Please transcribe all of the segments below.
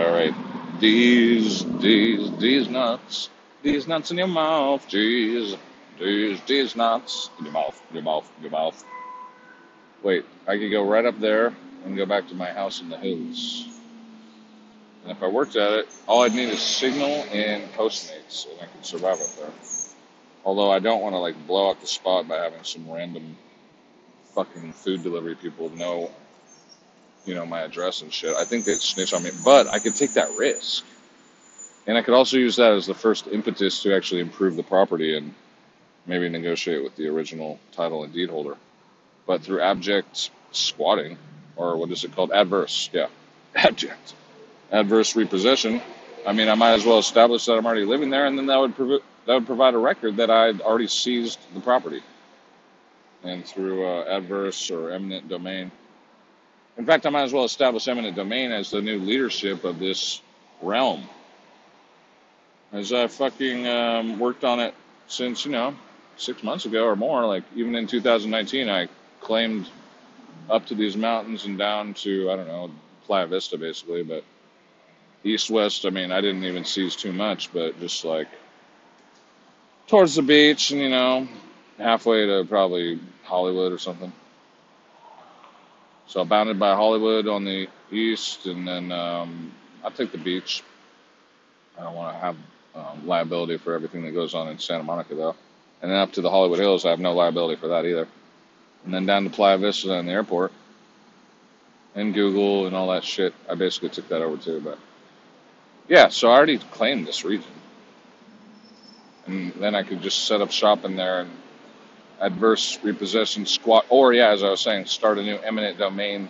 All right. These, these, these nuts. These nuts in your mouth. These, these, these nuts. In your mouth, your mouth, your mouth. Wait, I could go right up there and go back to my house in the hills. And if I worked at it, all I'd need is Signal and Postmates, and I could survive up there. Although I don't want to like blow up the spot by having some random fucking food delivery people know, you know, my address and shit. I think they'd snitch on me, but I could take that risk, and I could also use that as the first impetus to actually improve the property and maybe negotiate with the original title and deed holder. But through abject squatting, or what is it called? Adverse, yeah, abject adverse repossession. I mean, I might as well establish that I'm already living there, and then that would prov- that would provide a record that I'd already seized the property. And through uh, adverse or eminent domain, in fact, I might as well establish eminent domain as the new leadership of this realm. As I fucking um, worked on it since you know six months ago or more, like even in 2019, I claimed up to these mountains and down to I don't know Playa Vista basically, but east west. I mean, I didn't even seize too much, but just like towards the beach and you know halfway to probably Hollywood or something. So bounded by Hollywood on the east, and then um, I take the beach. I don't want to have um, liability for everything that goes on in Santa Monica though. And then up to the Hollywood Hills, I have no liability for that either. And then down to Playa Vista and the airport, and Google and all that shit. I basically took that over too, but yeah. So I already claimed this region, and then I could just set up shop in there and adverse repossession squat, or yeah, as I was saying, start a new eminent domain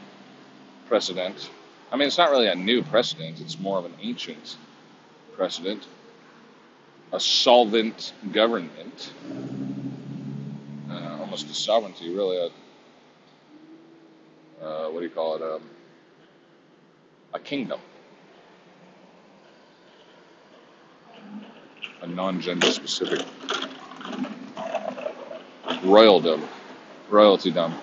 precedent. I mean, it's not really a new precedent; it's more of an ancient precedent. A solvent government, uh, almost a sovereignty, really. A uh, what do you call it? Um, a kingdom, a non-gender specific royaldom, royaltydom.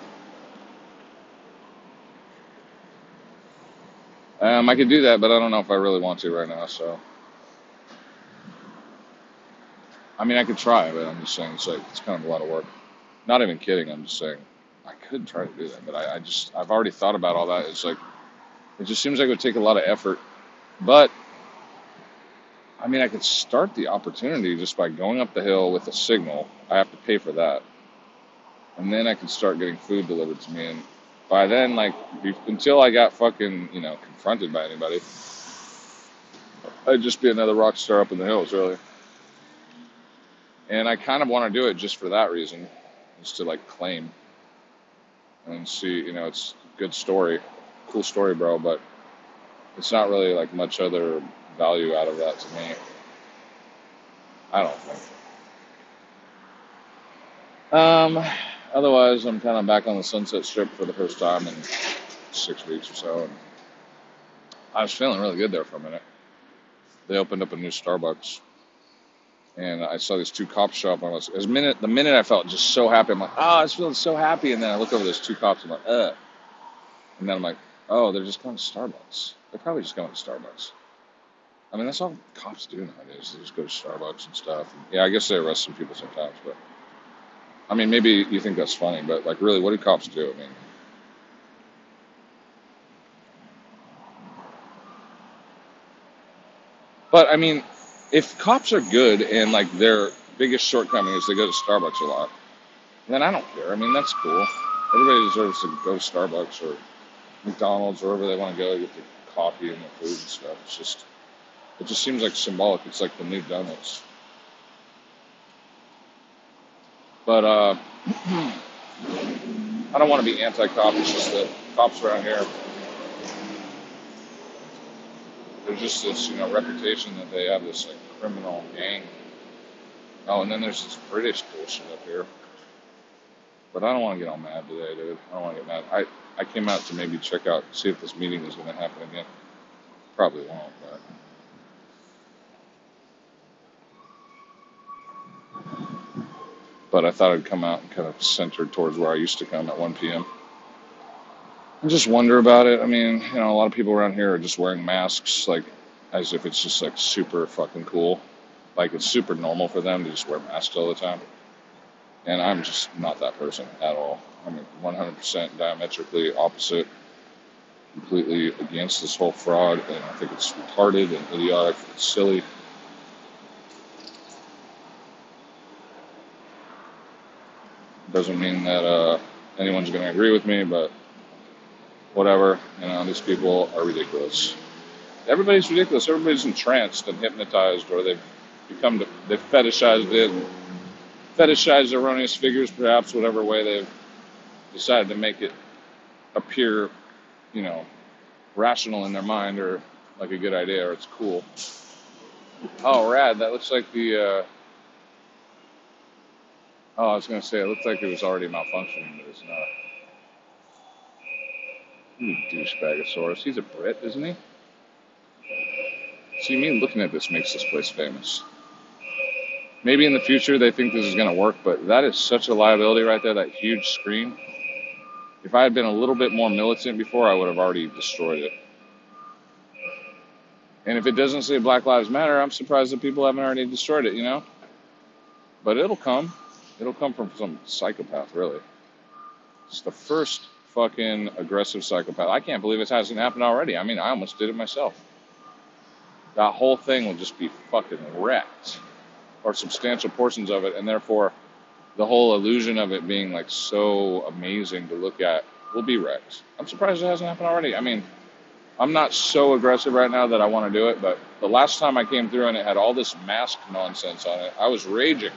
Um, I could do that, but I don't know if I really want to right now. So, I mean, I could try, but I'm just saying it's like it's kind of a lot of work. Not even kidding. I'm just saying I could try to do that, but I, I just I've already thought about all that. It's like it just seems like it would take a lot of effort. But I mean, I could start the opportunity just by going up the hill with a signal. I have to pay for that, and then I could start getting food delivered to me. And by then, like until I got fucking you know confronted by anybody, I'd just be another rock star up in the hills, really. And I kind of want to do it just for that reason, is to like claim and see. You know, it's a good story, cool story, bro. But it's not really like much other value out of that to me. I don't think. Um, otherwise, I'm kind of back on the Sunset Strip for the first time in six weeks or so, and I was feeling really good there for a minute. They opened up a new Starbucks, and I saw these two cops show up. And I was, as minute the minute I felt just so happy, I'm like, oh, I was feeling so happy. And then I look over those two cops, I'm like, ugh. And then I'm like, oh, they're just going to Starbucks. They're probably just going to Starbucks. I mean, that's all cops do nowadays. They just go to Starbucks and stuff. And yeah, I guess they arrest some people sometimes, but I mean, maybe you think that's funny, but like, really, what do cops do? I mean, but I mean, if cops are good and like their biggest shortcoming is they go to Starbucks a lot, then I don't care. I mean, that's cool. Everybody deserves to go to Starbucks or McDonald's or wherever they want to go get the coffee and the food and stuff. It's just, it just seems like symbolic. It's like the new donuts. But uh, I don't want to be anti-cop. It's just that cops around here, there's just this, you know, reputation that they have this like criminal gang. Oh, and then there's this British bullshit up here. But I don't want to get all mad today, dude. I don't want to get mad. I, I came out to maybe check out, see if this meeting is going to happen again. Probably won't, but. But I thought I'd come out and kind of center towards where I used to come at 1 p.m. I just wonder about it. I mean, you know, a lot of people around here are just wearing masks, like as if it's just like super fucking cool. Like it's super normal for them to just wear masks all the time. And I'm just not that person at all. I'm 100% diametrically opposite, completely against this whole fraud, and I think it's retarded and idiotic and silly. Doesn't mean that uh, anyone's going to agree with me, but whatever. You know, these people are ridiculous. Everybody's ridiculous. Everybody's entranced and hypnotized, or they've become they've fetishized it, fetishized erroneous figures, perhaps whatever way they've decided to make it appear, you know, rational in their mind or like a good idea or it's cool. Oh, rad! That looks like the. Uh, oh, I was gonna say it looked like it was already malfunctioning, but it's not. You douchebagasaurus. He's a Brit, isn't he? See, me looking at this makes this place famous. Maybe in the future they think this is going to work, but that is such a liability right there, that huge screen. If I had been a little bit more militant before, I would have already destroyed it. And if it doesn't say Black Lives Matter, I'm surprised that people haven't already destroyed it, you know? But it'll come. It'll come from some psychopath, really. It's the first fucking aggressive psychopath. I can't believe it hasn't happened already. I mean, I almost did it myself. That whole thing will just be fucking wrecked, or substantial portions of it, and therefore the whole illusion of it being like so amazing to look at will be wrecked. I'm surprised it hasn't happened already. I mean, I'm not so aggressive right now that I want to do it, but the last time I came through and it had all this mask nonsense on it, I was raging.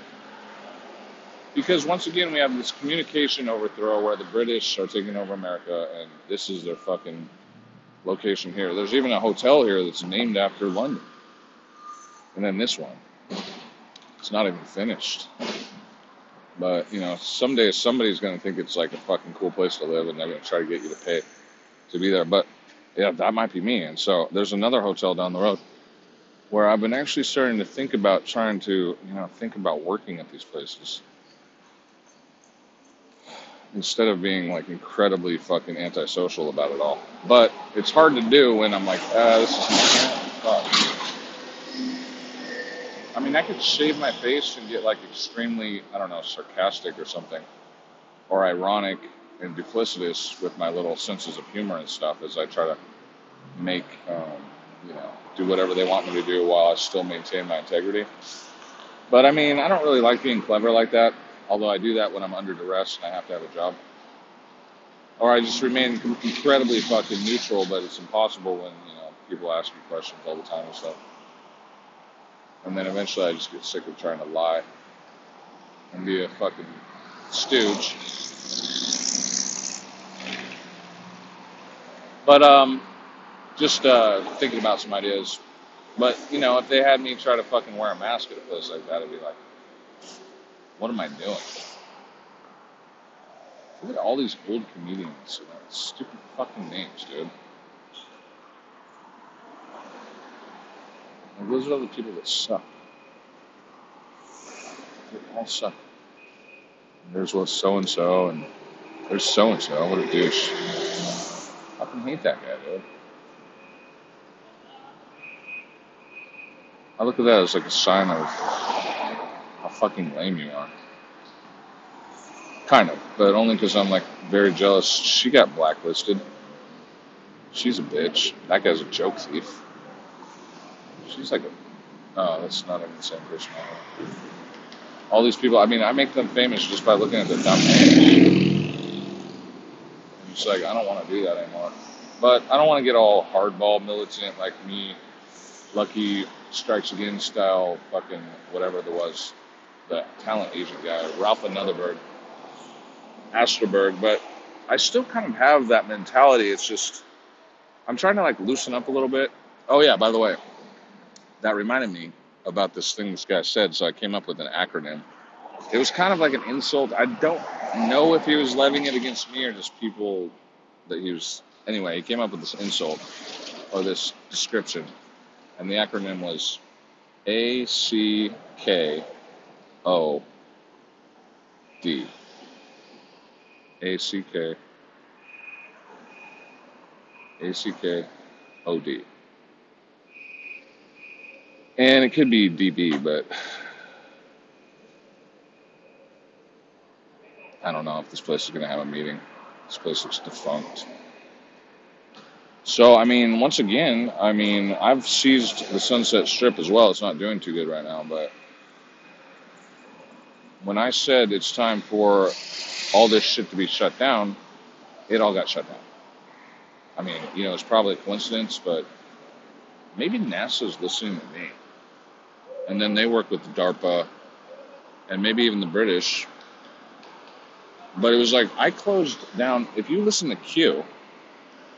Because once again, we have this communication overthrow where the British are taking over America, and this is their fucking location here. There's even a hotel here that's named after London. And then this one. It's not even finished. But, you know, someday somebody's going to think it's like a fucking cool place to live, and they're going to try to get you to pay to be there. But, yeah, that might be me. And so there's another hotel down the road where I've been actually starting to think about trying to, you know, think about working at these places instead of being like incredibly fucking antisocial about it all. But it's hard to do when I'm like, ah, this is. I mean, I could shave my face and get like extremely, I don't know, sarcastic or something, or ironic and duplicitous with my little senses of humor and stuff as I try to make, um, you know, do whatever they want me to do while I still maintain my integrity. But I mean, I don't really like being clever like that. Although I do that when I'm under duress and I have to have a job. Or I just remain incredibly fucking neutral, but it's impossible when, you know, people ask me questions all the time and stuff. And then eventually I just get sick of trying to lie and be a fucking stooge. But, um, just uh, thinking about some ideas. But, you know, if they had me try to fucking wear a mask at a place like that, it'd be like, what am I doing? Look at all these old comedians. Know, stupid fucking names, dude. Those are all the people that suck. They all suck. There's what so and so, and there's so and so. What a douche. I fucking hate that guy, dude. I look at that as like a sign of how fucking lame you are. Kind of, but only because I'm like very jealous. She got blacklisted. She's a bitch. That guy's a joke thief. She's like a. Oh, that's not even the same person. All these people, I mean, I make them famous just by looking at their thumbnails. And it's like, I don't want to do that anymore. But I don't want to get all hardball militant like me, lucky strikes again style, fucking whatever there was the talent agent guy, Ralph Anotherberg, Astroberg, but I still kind of have that mentality. It's just I'm trying to like loosen up a little bit. Oh yeah, by the way, that reminded me about this thing this guy said, so I came up with an acronym. It was kind of like an insult. I don't know if he was levying it against me or just people that he was. Anyway, he came up with this insult or this description, and the acronym was A C K O D A C K A C K O D. And it could be DB, but I don't know if this place is going to have a meeting. This place looks defunct. So, I mean, once again, I mean, I've seized the Sunset Strip as well. It's not doing too good right now, but when I said it's time for all this shit to be shut down, it all got shut down. I mean, you know, it's probably a coincidence, but maybe NASA's listening to me. And then they work with DARPA and maybe even the British. But it was like I closed down. If you listen to Q,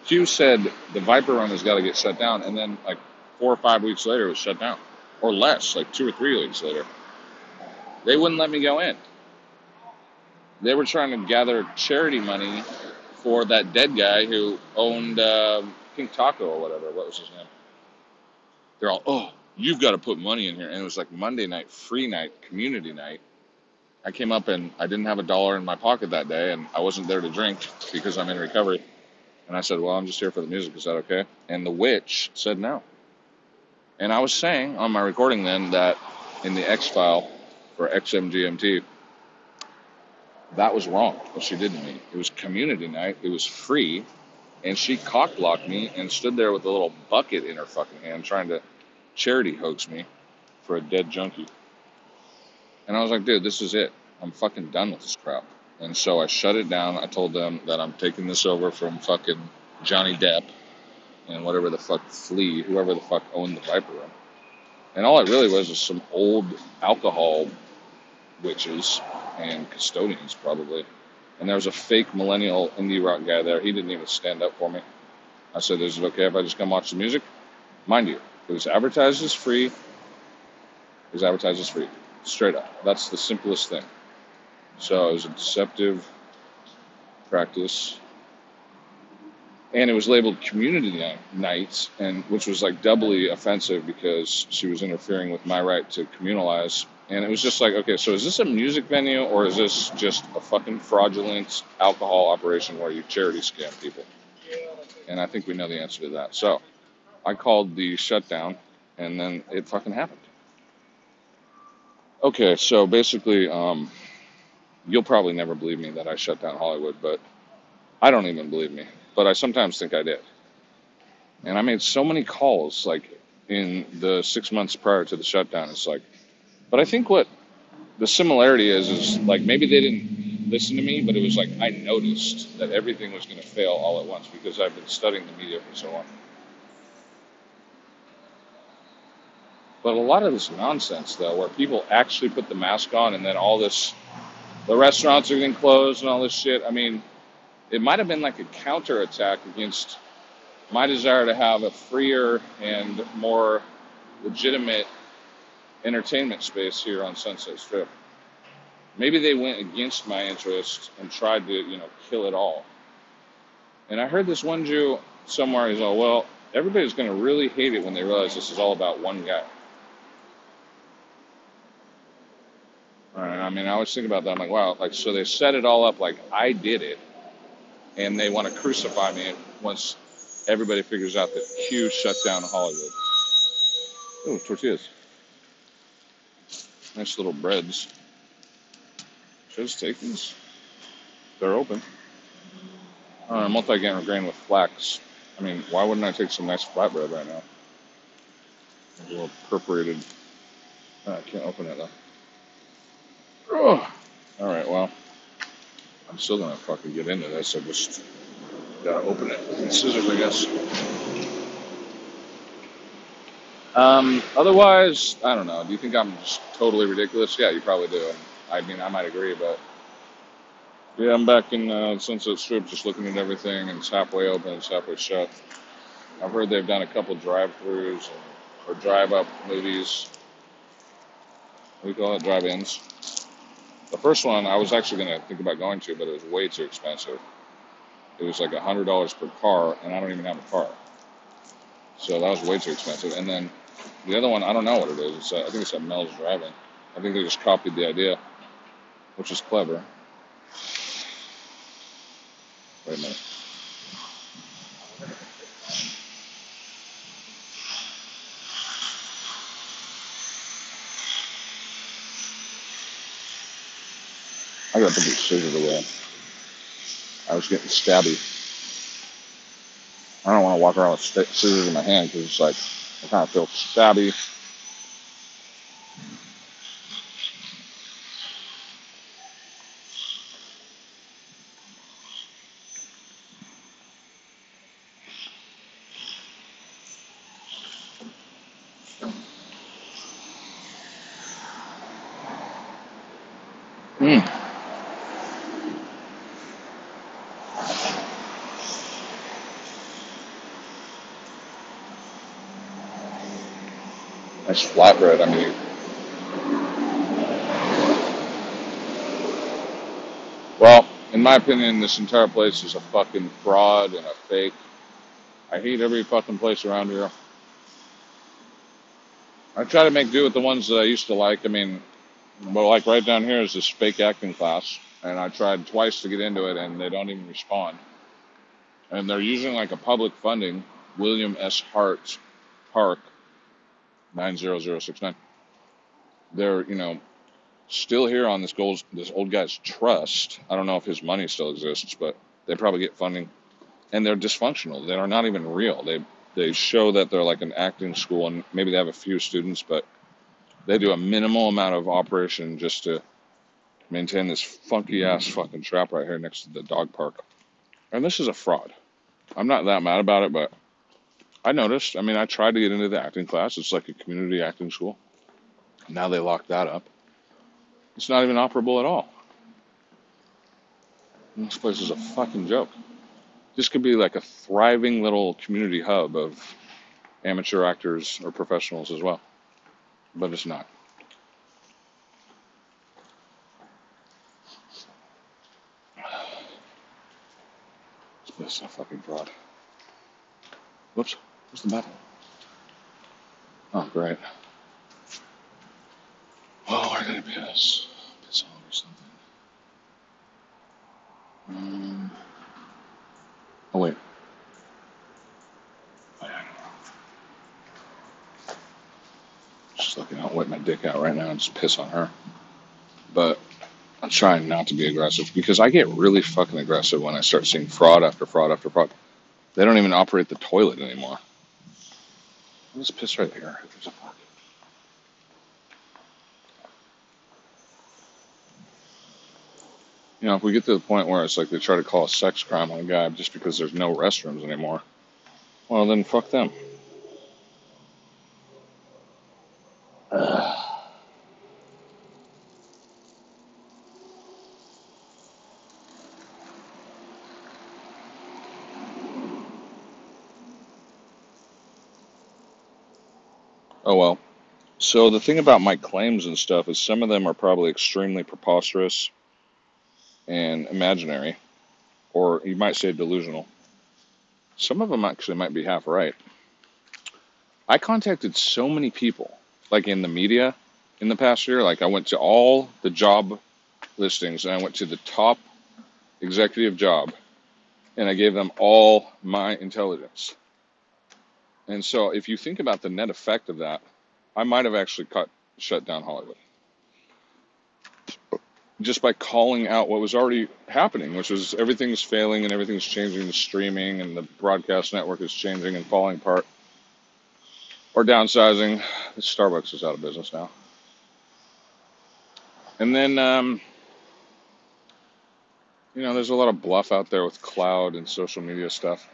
Q said the Viper Room has got to get shut down, and then like four or five weeks later, it was shut down, or less, like two or three weeks later. They wouldn't let me go in. They were trying to gather charity money for that dead guy who owned uh, Pink Taco or whatever. What was his name? They're all, oh, you've got to put money in here. And it was like Monday night, free night, community night. I came up and I didn't have a dollar in my pocket that day, and I wasn't there to drink because I'm in recovery. And I said, Well, I'm just here for the music. Is that okay? And the witch said no. And I was saying on my recording then that in the X file for XMGMT, that was wrong what she did to me. It was community night, it was free, and she cock blocked me and stood there with a little bucket in her fucking hand trying to charity hoax me for a dead junkie. And I was like, dude, this is it. I'm fucking done with this crap. And so I shut it down. I told them that I'm taking this over from fucking Johnny Depp and whatever the fuck Flea, whoever the fuck owned the Viper Room. And all it really was was some old alcohol witches and custodians, probably. And there was a fake millennial indie rock guy there. He didn't even stand up for me. I said, Is it okay if I just come watch the music? Mind you, it was advertised as free. It was advertised as free. Straight up. That's the simplest thing. So it was a deceptive practice. And it was labeled community nights, and which was like doubly offensive because she was interfering with my right to communalize. And it was just like, okay, so is this a music venue or is this just a fucking fraudulent alcohol operation where you charity scam people? And I think we know the answer to that. So I called the shutdown, and then it fucking happened. Okay, so basically, um, you'll probably never believe me that I shut down Hollywood, but I don't even believe me. But I sometimes think I did. And I made so many calls, like in the six months prior to the shutdown. It's like, but I think what the similarity is, is like maybe they didn't listen to me, but it was like I noticed that everything was going to fail all at once because I've been studying the media for so long. But a lot of this nonsense, though, where people actually put the mask on and then all this, the restaurants are getting closed and all this shit. I mean, it might have been like a counterattack against my desire to have a freer and more legitimate entertainment space here on Sunset Strip. Maybe they went against my interest and tried to, you know, kill it all. And I heard this one Jew somewhere, he's all, well, everybody's going to really hate it when they realize this is all about one guy. Right, I mean, I always think about that. I'm like, wow, like, so they set it all up like I did it, and they want to crucify me once everybody figures out that Q shut down Hollywood. Oh, tortillas. Nice little breads. Just take these? They're open. Uh, multi-grain grain with flax. I mean, why wouldn't I take some nice flatbread right now? A little perforated. Uh, I can't open it though. Oh. All right, well, I'm still gonna fucking get into this. I just gotta open it with scissors, I guess. Um, otherwise, I don't know. Do you think I'm just totally ridiculous? Yeah, you probably do. I mean, I might agree, but yeah, I'm back in uh, Sunset Strip, just looking at everything, and it's halfway open, it's halfway shut. I've heard they've done a couple drive-throughs or drive-up movies. You call it? Drive-ins. The first one I was actually going to think about going to, but it was way too expensive. It was like hundred dollars per car, and I don't even have a car, so that was way too expensive. And then the other one, I don't know what it is. It's, I think it's a Mel's Drive-In. I think they just copied the idea, which is clever. Wait a minute. I gotta put these scissors away. I was getting stabby. I don't want to walk around with scissors in my hand because it's like I kind of feel stabby. Mm, nice flatbread. I mean, well, in my opinion, this entire place is a fucking fraud and a fake. I hate every fucking place around here. I try to make do with the ones that I used to like. I mean, well, like right down here is this fake acting class, and I tried twice to get into it, and they don't even respond. And they're using like a public funding, William S. Hart Park, 90069. They're, you know, still here on this gold, this old guy's trust. I don't know if his money still exists, but they probably get funding, and they're dysfunctional. They are not even real. They they show that they're like an acting school, and maybe they have a few students, but they do a minimal amount of operation just to maintain this funky ass fucking trap right here next to the dog park. And this is a fraud. I'm not that mad about it, but I noticed. I mean, I tried to get into the acting class. It's like a community acting school. Now they locked that up. It's not even operable at all. This place is a fucking joke. This could be like a thriving little community hub of amateur actors or professionals as well, but it's not. This place is a fucking fraud. Whoops. Where's the button? Oh, great. Oh, we're gonna piss. Piss all or something. Um, oh, wait. I. Just looking out, wet my dick out right now and just piss on her. But I'm trying not to be aggressive because I get really fucking aggressive when I start seeing fraud after fraud after fraud. They don't even operate the toilet anymore. Let's piss right here. There's a. You know, if we get to the point where it's like they try to call a sex crime on a guy just because there's no restrooms anymore, well, then fuck them. Oh well. So the thing about my claims and stuff is some of them are probably extremely preposterous and imaginary, or you might say delusional. Some of them actually might be half right. I contacted so many people, like in the media in the past year. Like I went to all the job listings and I went to the top executive job and I gave them all my intelligence. And so if you think about the net effect of that, I might have actually cut shut down Hollywood just by calling out what was already happening, which was everything's failing and everything's changing the streaming and the broadcast network is changing and falling apart or downsizing. Starbucks is out of business now. And then, um, you know, there's a lot of bluff out there with cloud and social media stuff.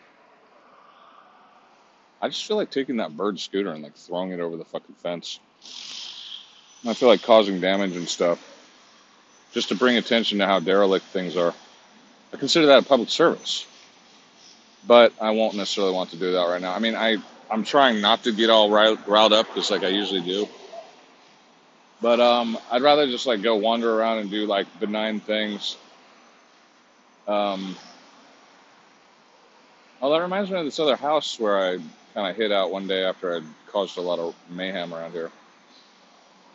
I just feel like taking that bird scooter and like throwing it over the fucking fence. I feel like causing damage and stuff just to bring attention to how derelict things are. I consider that a public service, but I won't necessarily want to do that right now. I mean, I I'm trying not to get all riled, up just like I usually do, but um, I'd rather just like go wander around and do like benign things. Um, oh, that reminds me of this other house where I kind of hid out one day after I'd caused a lot of mayhem around here.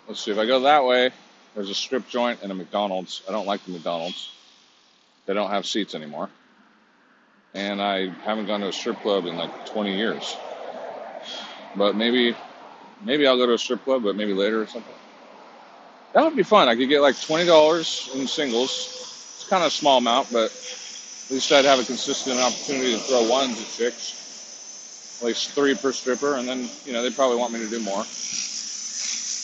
Let's see if I go that way. There's a strip joint and a McDonald's. I don't like the McDonald's. They don't have seats anymore. And I haven't gone to a strip club in like 20 years. But maybe, maybe I'll go to a strip club, but maybe later or something. That would be fun. I could get like twenty dollars in singles. It's kind of a small amount, but at least I'd have a consistent opportunity to throw ones at chicks, least three per stripper, and then you know they'd probably want me to do more,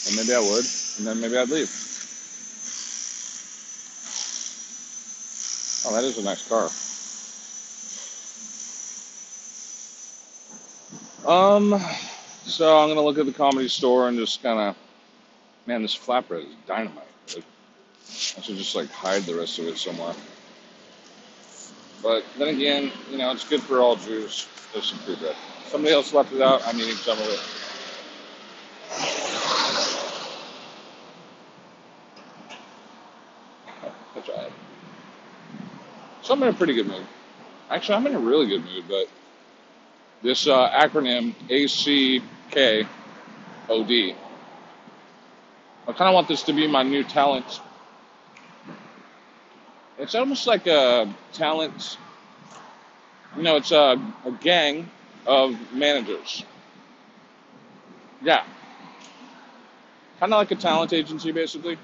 and maybe I would, and then maybe I'd leave. Oh, that is a nice car. Um, so I'm gonna look at the comedy store and just kind of, man, this flatbread is dynamite. dude. I should just like hide the rest of it somewhere. But then again, you know, it's good for all Jews. There's some free bread. Somebody else left it out. I'm eating some of it. All right. So I'm in a pretty good mood. Actually, I'm in a really good mood, but this uh, acronym ACKOD, I kind of want this to be my new talent. It's almost like a talent, you know, it's a, a gang of managers. Yeah, kind of like a talent agency, basically.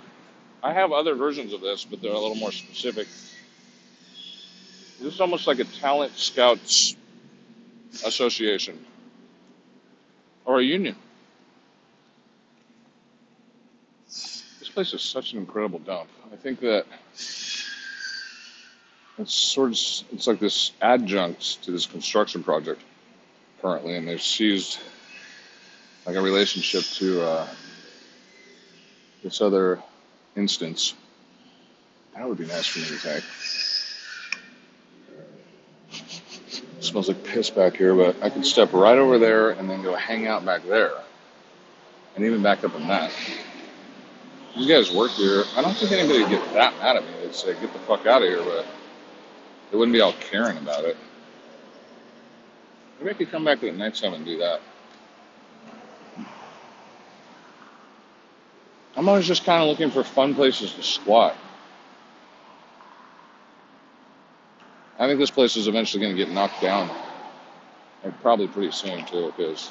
I have other versions of this, but they're a little more specific. This is almost like a talent scouts association or a union. This place is such an incredible dump. I think that it's sort of it's like this adjunct to this construction project currently, and they've seized like a relationship to uh, this other instance. That would be nice for me to take. It smells like piss back here, but I could step right over there and then go hang out back there, and even back up in that. You guys work here. I don't think anybody would get that mad at me. They'd say, "Get the fuck out of here," but they wouldn't be all caring about it. Maybe I could come back at nighttime and do that. I'm always just kind of looking for fun places to squat. I think this place is eventually going to get knocked down, and probably pretty soon too, because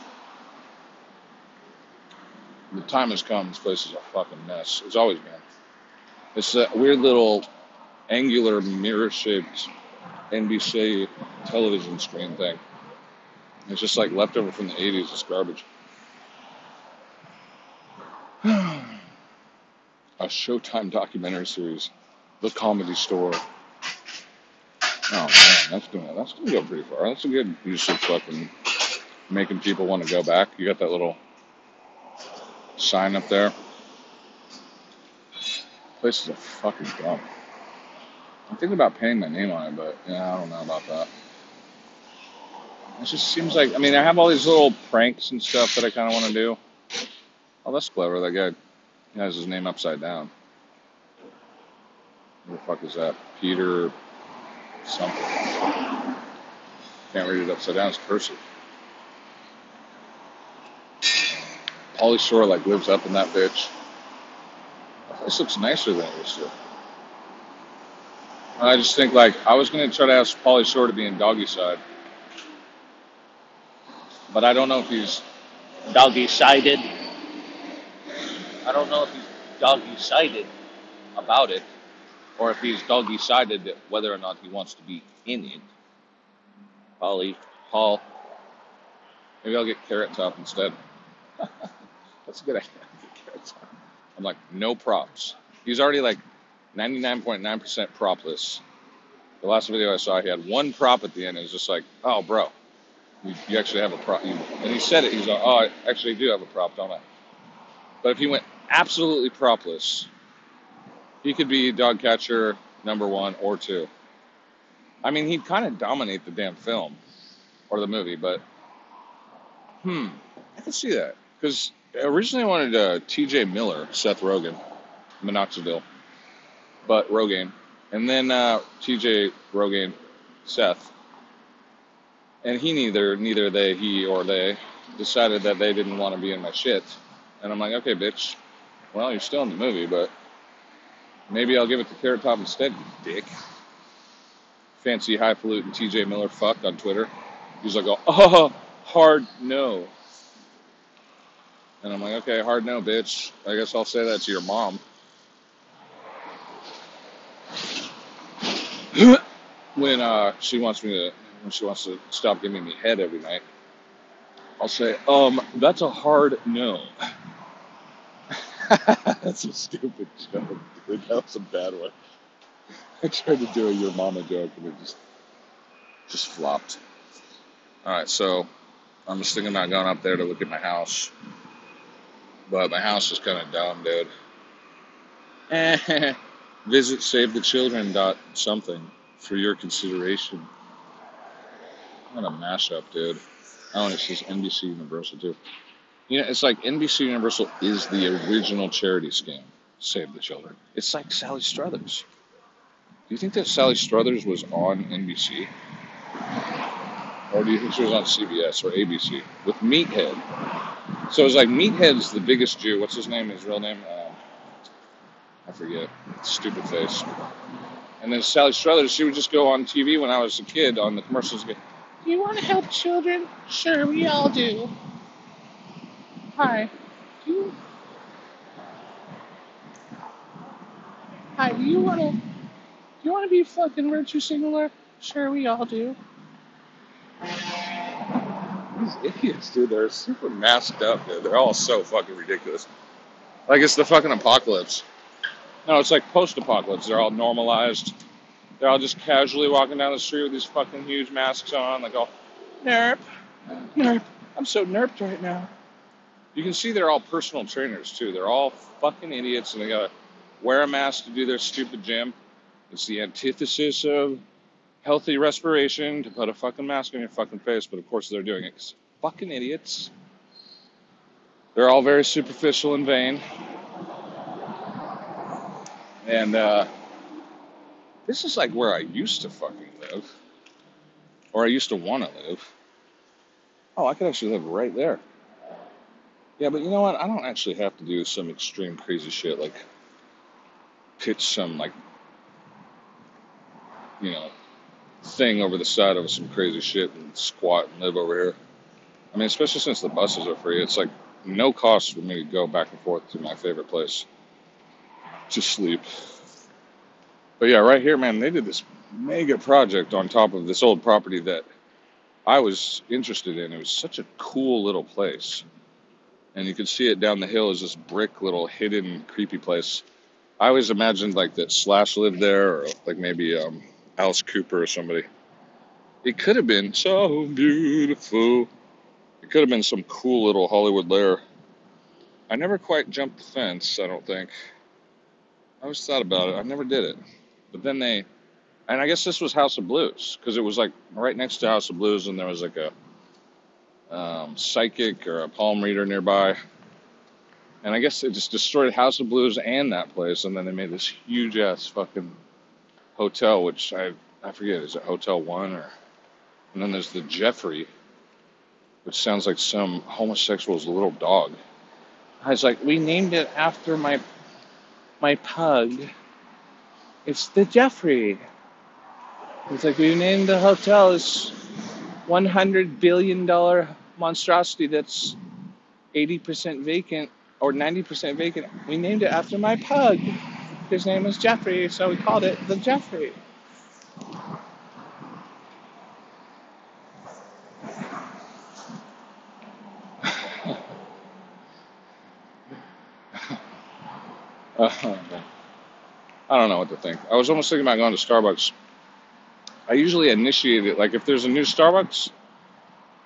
the time has come. This place is a fucking mess. It's always been. It's a weird little angular mirror-shaped NBC television screen thing. It's just like leftover from the 80s. It's garbage. A Showtime documentary series, The Comedy Store. Oh man, that's gonna that's gonna go pretty far. That's a good use of fucking making people want to go back. You got that little sign up there. Place is a fucking dump. I'm thinking about painting my name on it, but yeah, I don't know about that. It just seems like I mean I have all these little pranks and stuff that I kind of want to do. Oh, that's clever. That guy has his name upside down. Who the fuck is that? Peter something. Can't read it upside down. It's cursive. Pauly Shore like lives up in that bitch. This looks nicer than it used to. I just think like I was gonna try to ask Pauly Shore to be in Doggy Side, but I don't know if he's Doggy sided. I don't know if he's doggy sided about it or if he's doggy sided whether or not he wants to be in it. Pauly. Paul, maybe I'll get Carrot Top instead. That's a good idea. Carrot Top. I'm like, no props. He's already like 99.9% propless. The last video I saw, he had one prop at the end. It was just like, oh, bro, you, you actually have a prop. And he said it. He's like, oh, I actually do have a prop, don't I? But if he went absolutely propless, he could be dog catcher number one or two. I mean, he'd kind of dominate the damn film or the movie, but hmm, I can see that. Because originally I wanted uh, TJ Miller, Seth Rogen, Minoxidil, but Rogaine. And then uh, TJ Rogaine, Seth. And he neither, neither they, he or they, decided that they didn't want to be in my shit. And I'm like, okay, bitch. Well, you're still in the movie, but maybe I'll give it to Carrot Top instead, dick. Fancy highfalutin TJ Miller fuck on Twitter. He's like, oh, hard no. And I'm like, okay, hard no, bitch. I guess I'll say that to your mom. when uh, she wants me to when she wants to stop giving me head every night, I'll say, um, that's a hard no. That's a stupid joke, dude. That was a bad one. I tried to do a your mama joke and it just just flopped. All right, so I'm just thinking about going up there to look at my house, but my house is kind of dumb, dude. Visit save the children dot something for your consideration. What a mashup, dude. Oh, and it says NBC Universal too. You know, it's like NBC Universal is the original charity scheme, Save the Children. It's like Sally Struthers. Do you think that Sally Struthers was on NBC? Or do you think she was on CBS or ABC with Meathead? So it's like Meathead's the biggest Jew. What's his name? His real name? Uh, I forget. Stupid face. And then Sally Struthers, she would just go on TV when I was a kid on the commercials. Do you want to help children? Sure, we all do. Hi. Do you, hi, do you want to do you want to be fucking virtue signaler? Sure, we all do. These idiots, dude, they're super masked up, dude. They're all so fucking ridiculous. Like it's the fucking apocalypse. No, it's like post-apocalypse. They're all normalized. They're all just casually walking down the street with these fucking huge masks on, like all nerp, nerp. I'm so nerped right now. You can see they're all personal trainers too. They're all fucking idiots, and they gotta wear a mask to do their stupid gym. It's the antithesis of healthy respiration to put a fucking mask on your fucking face, but of course they're doing it because fucking idiots. They're all very superficial and vain, and uh, this is like where I used to fucking live, or I used to want to live. Oh, I could actually live right there. Yeah, but you know what? I don't actually have to do some extreme crazy shit like pitch some like you know thing over the side of some crazy shit and squat and live over here. I mean, especially since the buses are free, it's like no cost for me to go back and forth to my favorite place to sleep. But yeah, right here, man, they did this mega project on top of this old property that I was interested in. It was such a cool little place. And you could see it down the hill as this brick little hidden creepy place. I always imagined like that Slash lived there or like maybe um, Alice Cooper or somebody. It could have been so beautiful. It could have been some cool little Hollywood lair. I never quite jumped the fence, I don't think. I always thought about it. I never did it. But then they, and I guess this was House of Blues because it was like right next to House of Blues, and there was like a um, psychic or a palm reader nearby. And I guess they just destroyed House of Blues and that place, and then they made this huge ass fucking hotel, which I I forget is it Hotel One or, and then there's the Jeffrey, which sounds like some homosexual's little dog. I was like, we named it after my my pug. It's the Jeffrey. It's like we named the hotel this one hundred billion dollar monstrosity that's eighty percent vacant or ninety percent vacant. We named it after my pug. His name was Jeffrey, so we called it the Jeffrey. Uh, I don't know what to think. I was almost thinking about going to Starbucks. I usually initiate it. Like if there's a new Starbucks,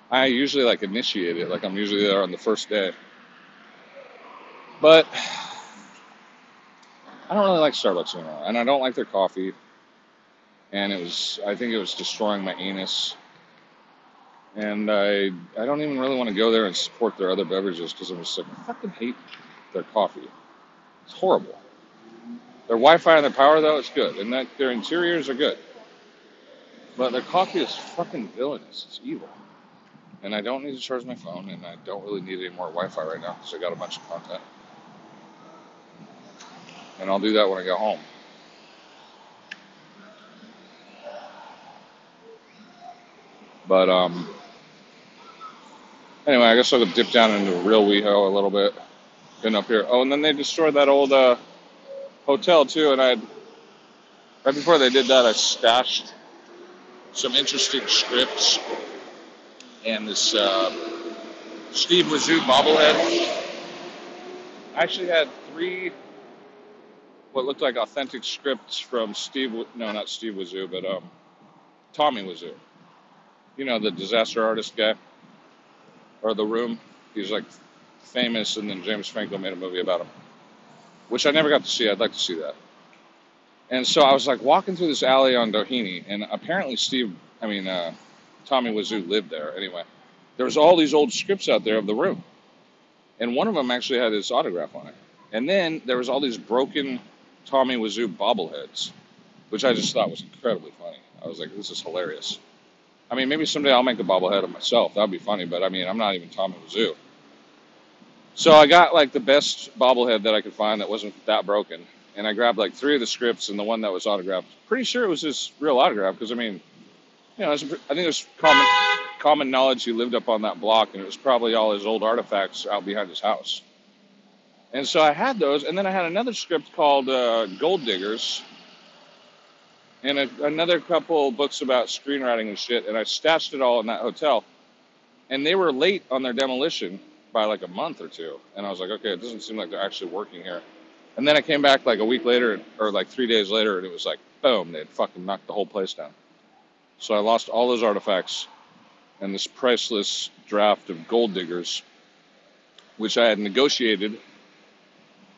I usually like initiate it. Like I'm usually there on the first day. But I don't really like Starbucks anymore, and I don't like their coffee. And it was, I think it was destroying my anus. And I, I don't even really want to go there and support their other beverages because I'm just like, I fucking hate their coffee. It's horrible. Their Wi-Fi and their power though, is good, and that their interiors are good. But their coffee is fucking villainous. It's evil. And I don't need to charge my phone, and I don't really need any more Wi-Fi right now because I got a bunch of content. And I'll do that when I get home. But um, anyway, I guess I'll dip down into real WeHo a little bit. Been up here. Oh, and then they destroyed that old uh, hotel too. And I, right before they did that, I stashed some interesting scripts and this uh, Steve Wiseau bobblehead. I actually had three what looked like authentic scripts from Steve. No, not Steve Wiseau, but um, Tommy Wiseau. You know the disaster artist guy, or The Room. He's like famous, and then James Franco made a movie about him, which I never got to see. I'd like to see that. And so I was like walking through this alley on Doheny, and apparently Steve, I mean uh, Tommy Wiseau lived there. Anyway, there was all these old scripts out there of The Room, and one of them actually had his autograph on it. And then there was all these broken Tommy Wiseau bobbleheads, which I just thought was incredibly funny. I was like, this is hilarious. I mean, maybe someday I'll make a bobblehead of myself. That'd be funny, but I mean, I'm not even Tommy Wiseau. So I got like the best bobblehead that I could find that wasn't that broken, and I grabbed like three of the scripts and the one that was autographed. Pretty sure it was his real autograph because I mean, you know, I think it was common common knowledge he lived up on that block, and it was probably all his old artifacts out behind his house. And so I had those, and then I had another script called uh, Gold Diggers, and a, another couple books about screenwriting and shit, and I stashed it all in that hotel. And they were late on their demolition by like a month or two, and I was like, okay, it doesn't seem like they're actually working here. And then I came back like a week later, or like three days later, and it was like, boom, they had fucking knocked the whole place down. So I lost all those artifacts and this priceless draft of Gold Diggers, which I had negotiated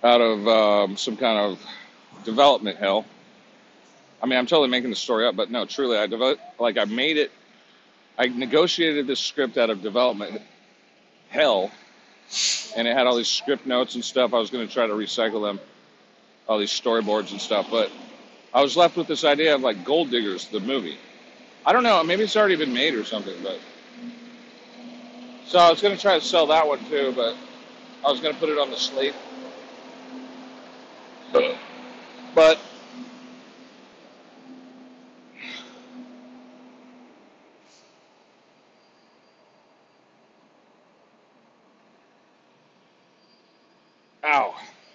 out of um, some kind of development hell. I mean, I'm totally making the story up, but no, truly, I developed, like I made it. I negotiated this script out of development hell, and it had all these script notes and stuff. I was going to try to recycle them, all these storyboards and stuff, but I was left with this idea of like Gold Diggers, the movie. I don't know, maybe it's already been made or something, but so I was going to try to sell that one too, but I was going to put it on the slate but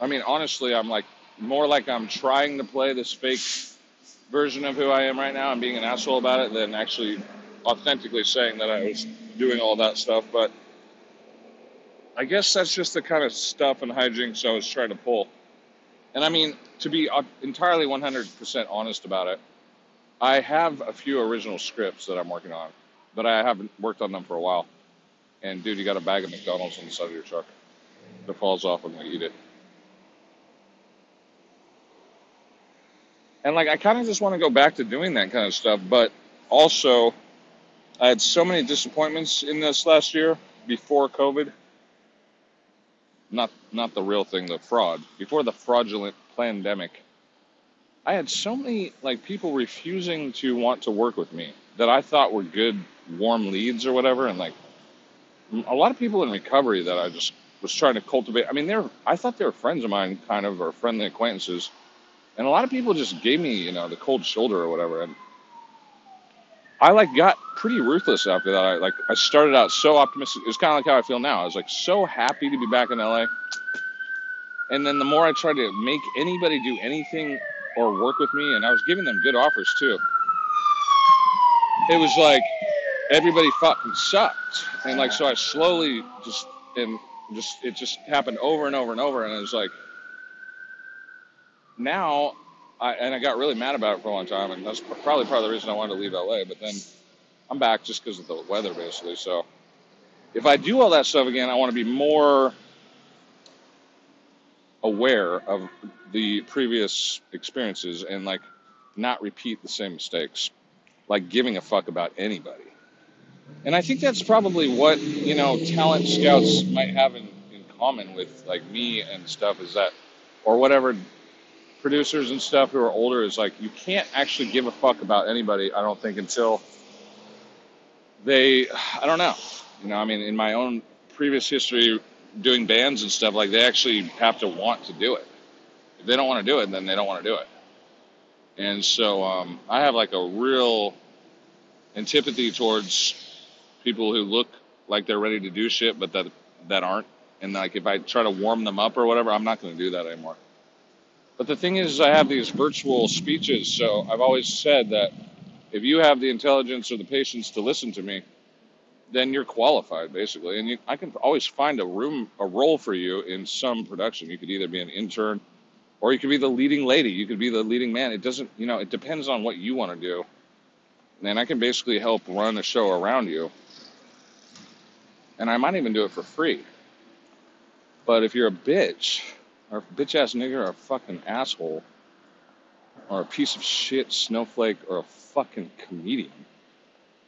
I mean, honestly, I'm like more like I'm trying to play this fake version of who I am right now and being an asshole about it than actually authentically saying that I was doing all that stuff. But I guess that's just the kind of stuff and hijinks I was trying to pull. And I mean, to be entirely 100% honest about it, I have a few original scripts that I'm working on, but I haven't worked on them for a while. And dude, you got a bag of McDonald's on the side of your truck that falls off when you eat it. And like, I kind of just want to go back to doing that kind of stuff, but also, I had so many disappointments in this last year before COVID not not the real thing, the fraud. Before the fraudulent pandemic, I had so many like people refusing to want to work with me that I thought were good warm leads or whatever, and like a lot of people in recovery that I just was trying to cultivate. I mean, they're I thought they were friends of mine, kind of, or friendly acquaintances, and a lot of people just gave me you know the cold shoulder or whatever, and I like got pretty ruthless after that. I like I started out so optimistic. It's kind of like how I feel now. I was like so happy to be back in LA. And then the more I tried to make anybody do anything or work with me, and I was giving them good offers too. It was like everybody fucking sucked, and like so I slowly just and just it just happened over and over and over, and it was like now I, and I got really mad about it for a long time, and that's probably part of the reason I wanted to leave LA. But then I'm back just because of the weather, basically. So if I do all that stuff again, I want to be more aware of the previous experiences and like not repeat the same mistakes, like giving a fuck about anybody. And I think that's probably what you know talent scouts might have in, in common with like me and stuff is that, or whatever producers and stuff who are older is like you can't actually give a fuck about anybody. I don't think until they. I don't know. You know, I mean, in my own previous history doing bands and stuff, like they actually have to want to do it. If they don't want to do it, then they don't want to do it. And so um, I have like a real antipathy towards people who look like they're ready to do shit, but that that aren't. And like if I try to warm them up or whatever, I'm not going to do that anymore. But the thing is, I have these virtual speeches, so I've always said that if you have the intelligence or the patience to listen to me, then you're qualified basically. And you, I can always find a room, a role for you in some production. You could either be an intern or you could be the leading lady. You could be the leading man. It doesn't, you know, it depends on what you want to do. And I can basically help run a show around you. And I might even do it for free. But if you're a bitch, or bitch ass nigger, or fucking asshole, or a piece of shit snowflake, or a fucking comedian,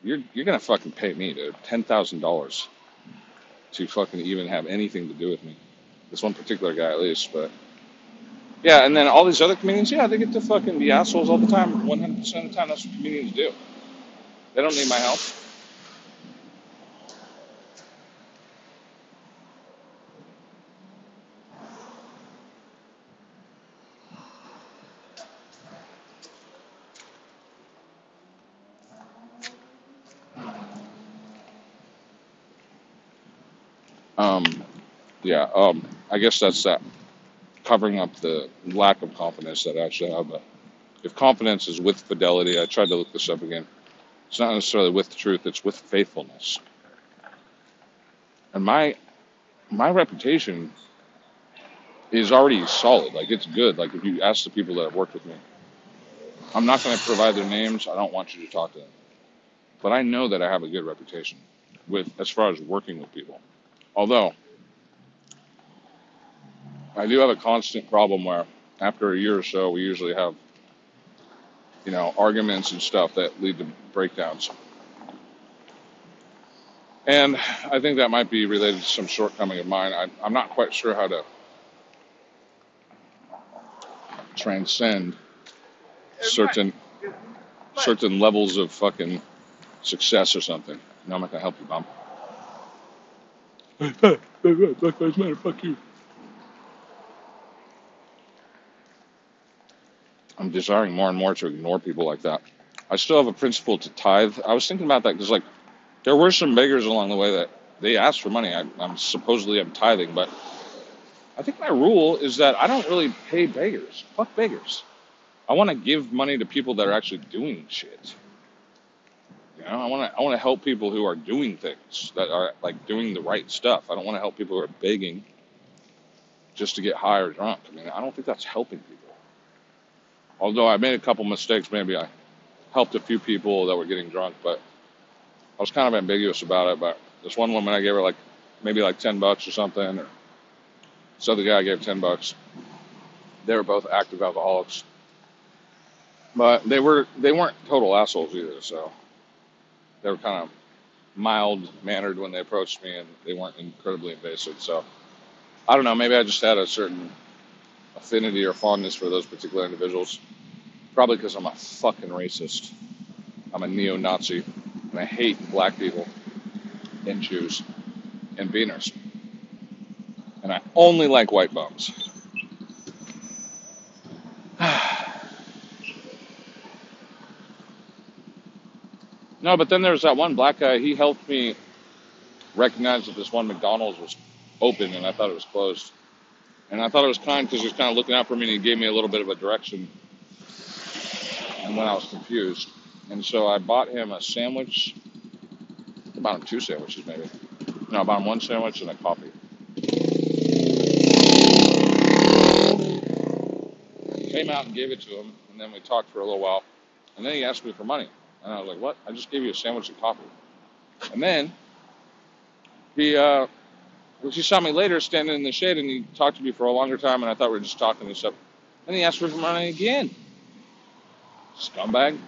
you're you're gonna fucking pay me, dude, ten thousand dollars to fucking even have anything to do with me. This one particular guy, at least, but yeah. And then all these other comedians, yeah, they get to fucking be assholes all the time. One hundred percent of the time, that's what comedians do. They don't need my help. Um, yeah. Um, I guess that's that covering up the lack of confidence that I actually have. But if confidence is with fidelity, I tried to look this up again. It's not necessarily with truth; it's with faithfulness. And my my reputation is already solid. Like it's good. Like if you ask the people that have worked with me, I'm not going to provide their names. I don't want you to talk to them. But I know that I have a good reputation with as far as working with people. Although I do have a constant problem where after a year or so, we usually have you know arguments and stuff that lead to breakdowns. And I think that might be related to some shortcoming of mine. I, I'm not quite sure how to transcend certain certain levels of fucking success or something. No, I'm not gonna help you, mom. Black Lives Matter. Fuck you. I'm desiring more and more to ignore people like that. I still have a principle to tithe. I was thinking about that because, like, there were some beggars along the way that they asked for money. I, I'm supposedly I'm tithing, but I think my rule is that I don't really pay beggars. Fuck beggars. I want to give money to people that are actually doing shit. You know, I want to I want to help people who are doing things that are like doing the right stuff. I don't want to help people who are begging just to get high or drunk. I mean, I don't think that's helping people. Although I made a couple mistakes, maybe I helped a few people that were getting drunk, but I was kind of ambiguous about it. But this one woman, I gave her like maybe like ten bucks or something, or this other guy gave ten bucks. They were both active alcoholics, but they were they weren't total assholes either. So they were kind of mild mannered when they approached me, and they weren't incredibly invasive. So I don't know. Maybe I just had a certain affinity or fondness for those particular individuals. Probably because I'm a fucking racist. I'm a neo-Nazi, and I hate black people and Jews and Beaners, and I only like white bums. no, but then there's that one black guy. He helped me recognize that this one McDonald's was open, and I thought it was closed. And I thought it was kind because he was kind of looking out for me, and he gave me a little bit of a direction. And when I was confused, and so I bought him a sandwich. I bought him two sandwiches, maybe. No, I bought him one sandwich and a coffee. Came out and gave it to him, and then we talked for a little while. And then he asked me for money, and I was like, "What? I just gave you a sandwich and coffee." And then he uh, well, she saw me later standing in the shade and he talked to me for a longer time and I thought we were just talking and stuff. And he asked for money again. Scumbag.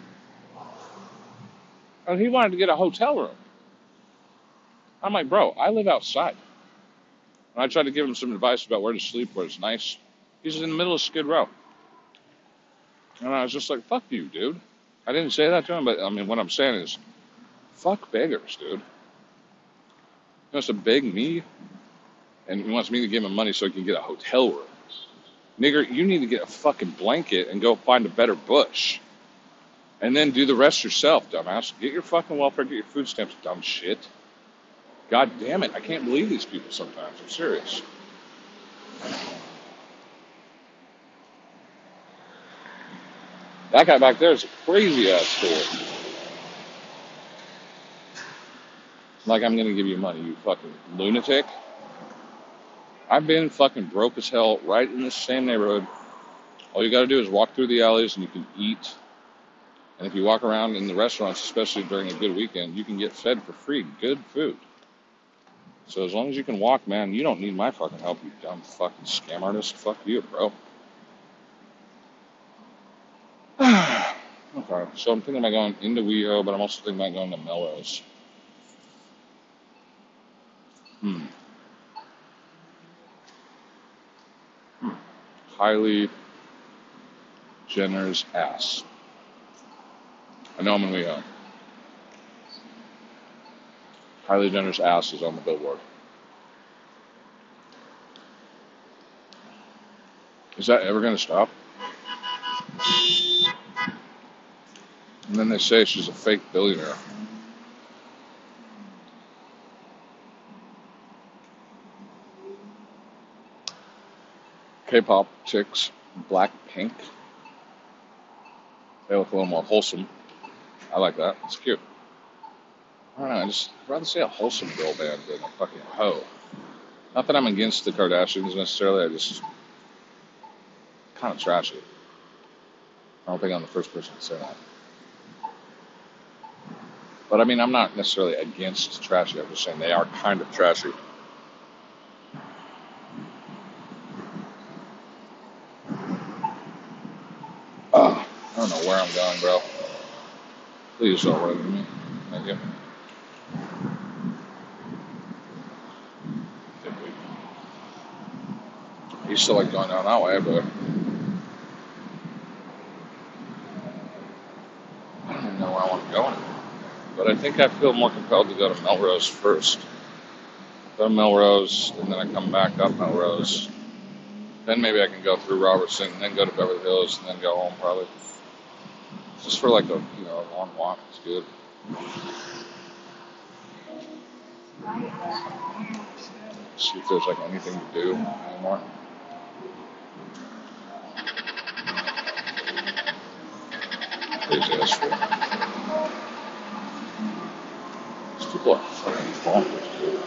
And he wanted to get a hotel room. I'm like, bro, I live outside. And I tried to give him some advice about where to sleep, where it's nice. He's in the middle of Skid Row. And I was just like, fuck you, dude. I didn't say that to him, but I mean, what I'm saying is, fuck beggars, dude. Wants to beg me and he wants me to give him money so he can get a hotel room. Nigger, you need to get a fucking blanket and go find a better bush. And then do the rest yourself, dumbass. Get your fucking welfare, get your food stamps, dumb shit. God damn it, I can't believe these people sometimes. I'm serious. That guy back there is a crazy ass fool. Like, I'm gonna give you money, you fucking lunatic. I've been fucking broke as hell right in this same neighborhood. All you gotta do is walk through the alleys and you can eat. And if you walk around in the restaurants, especially during a good weekend, you can get fed for free good food. So as long as you can walk, man, you don't need my fucking help, you dumb fucking scam artist. Fuck you, bro. okay, so I'm thinking about going into WeHo, but I'm also thinking about going to Melrose. Hmm. Kylie Jenner's ass. I know I'm in WeHo. Uh, Kylie Jenner's ass is on the billboard. Is that ever going to stop? And then they say she's a fake billionaire. K-pop chicks, Blackpink. They look a little more wholesome. I like that. It's cute. I don't know. I just rather see a wholesome girl band than a fucking hoe. Not that I'm against the Kardashians necessarily. I just kind of trashy. I don't think I'm the first person to say that. But I mean, I'm not necessarily against trashy. I'm just saying they are kind of trashy. Ugh, I don't know where I'm going, bro. Please don't into me. Thank you. Used to like going down that way, but I don't even know where I want to go anymore. But I think I feel more compelled to go to Melrose first. Go to Melrose, and then I come back up Melrose. Then maybe I can go through Robertson, and then go to Beverly Hills, and then go home probably. Just for like a you know a long walk, it's good. See if there's like anything to do anymore. Crazy ass. These people are fucking bonkers, dude.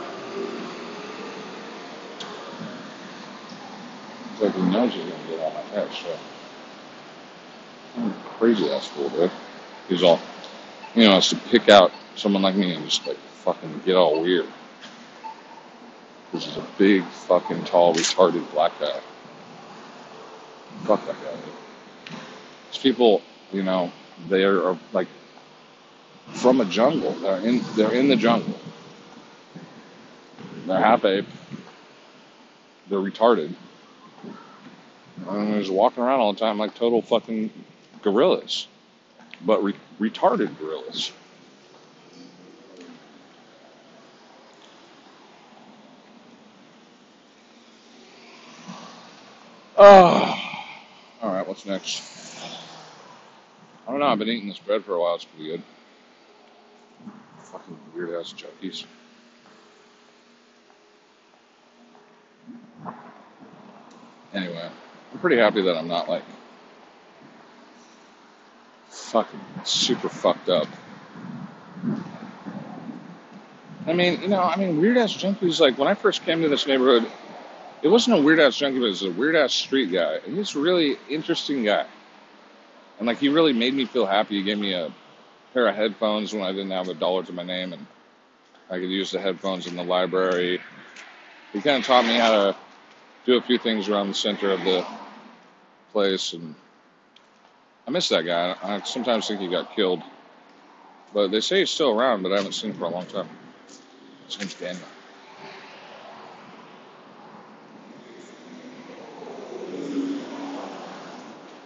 It's like he knows he's gonna get on my head, so. Crazy ass fool, dude. He's all, you know, it's to pick out someone like me and just like fucking get all weird. This is a big, fucking, tall, retarded black guy. Fuck that guy. Dude. These people, you know, they are, like from a jungle. They're in, they're in the jungle. They're half ape. They're retarded. And just walking around all the time like total fucking gorillas, but re- retarded gorillas. Oh, all right. What's next? I don't know. I've been eating this bread for a while. It's pretty good. Fucking weird ass junkies. Anyway, I'm pretty happy that I'm not like fucking super fucked up. I mean, you know, I mean, weird ass junkies. Like when I first came to this neighborhood, it wasn't a weird ass junkie, but it was a weird ass street guy, and he's a really interesting guy. And like he really made me feel happy. He gave me a pair of headphones when I didn't have a dollar to my name, and I could use the headphones in the library. He kind of taught me how to do a few things around the center of the place, and I miss that guy. I sometimes think he got killed, but they say he's still around, but I haven't seen him for a long time. His name's Daniel.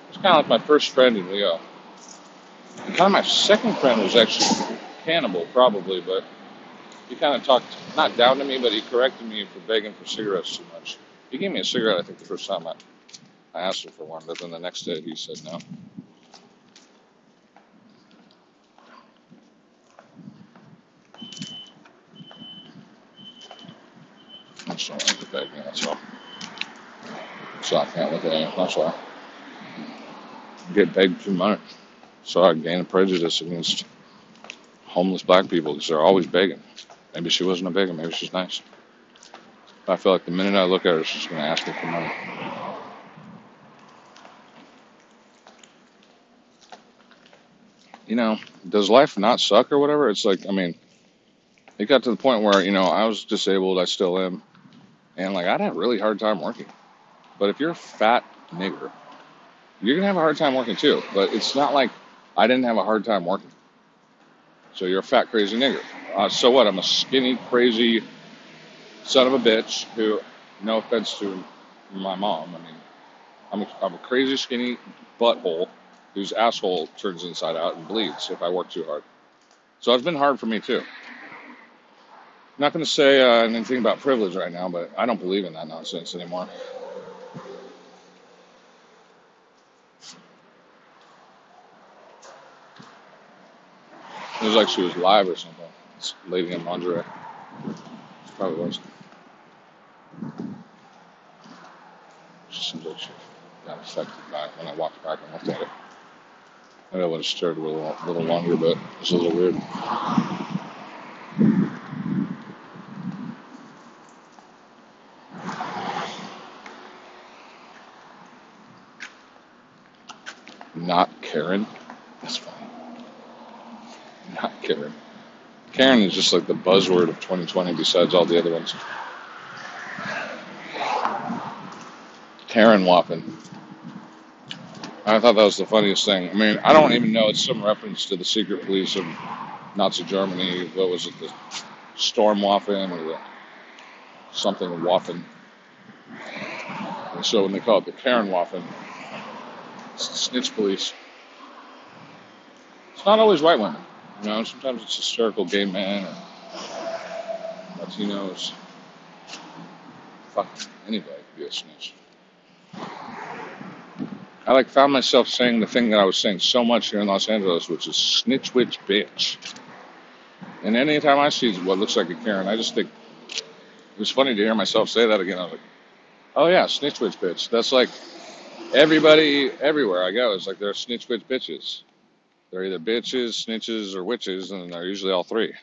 He's kind of like my first friend in Leo. And kind of my second friend was actually Cannibal, probably, but he kind of talked not down to me, but he corrected me for begging for cigarettes too much. He gave me a cigarette, I think, the first time I, I asked him for one, but then the next day he said no. Don't like the that's all. So I can't look at it, that's why. I get begged too much. So I gain a prejudice against homeless black people because they're always begging. Maybe she wasn't a one. Maybe she's nice. I feel like the minute I look at her, she's gonna ask me for money. You know, does life not suck or whatever? It's like, I mean, it got to the point where you know I was disabled. I still am, and like I'd have a really hard time working. But if you're a fat nigger, you're gonna have a hard time working too. But it's not like I didn't have a hard time working. So you're a fat crazy nigger. Uh, so what? I'm a skinny crazy son of a bitch who, no offense to my mom, I mean, I'm a, I'm a crazy skinny butthole whose asshole turns inside out and bleeds if I work too hard. So it's been hard for me too. Not going to say uh, anything about privilege right now, but I don't believe in that nonsense anymore. It was like she was live or something. This lady in lingerie. She probably was. She seems like she got affected by it when I walked back and looked at it. Maybe I would have stared a little, a little longer, but it's a little weird. Not Karen. That's funny. Not Karen. Karen is just like the buzzword of 2020 besides all the other ones. Karen Waffen. I thought that was the funniest thing. I mean, I don't even know. It's some reference to the secret police of Nazi Germany. What was it? The Stormwaffen or the something Waffen. And so when they call it the Karen Waffen, snitch police. It's not always white women. You know, sometimes it's hysterical gay men or Latinos. Fuck anybody could be a snitch. I like found myself saying the thing that I was saying so much here in Los Angeles, which is snitch witch bitch. And anytime I see what looks like a Karen, I just think it was funny to hear myself say that again. I was like, oh yeah, snitch witch bitch. That's like everybody everywhere I go is like they're snitch witch bitches. They're either bitches, snitches, or witches, and they're usually all three.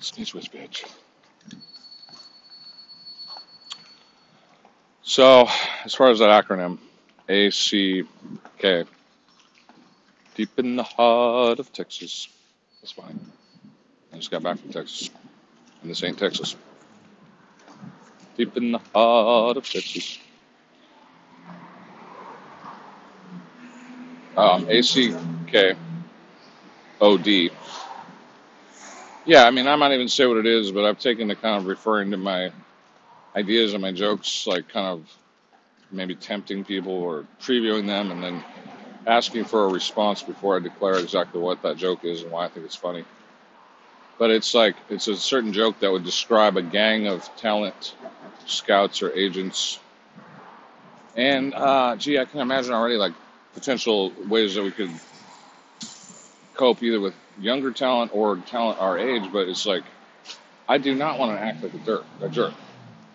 Snitch witch bitch. So, as far as that acronym, ACK, deep in the heart of Texas. That's fine. I just got back from Texas, and this ain't Texas. Deep in the heart of Texas. Um, ACK, OD. Yeah, I mean, I might even say what it is, but I've taken to kind of referring to my ideas and my jokes, like kind of maybe tempting people or previewing them and then asking for a response before I declare exactly what that joke is and why I think it's funny. But it's like, it's a certain joke that would describe a gang of talent scouts or agents. And, uh, gee, I can imagine already like potential ways that we could cope either with younger talent or talent our age, but it's like, I do not want to act like a jerk, a jerk.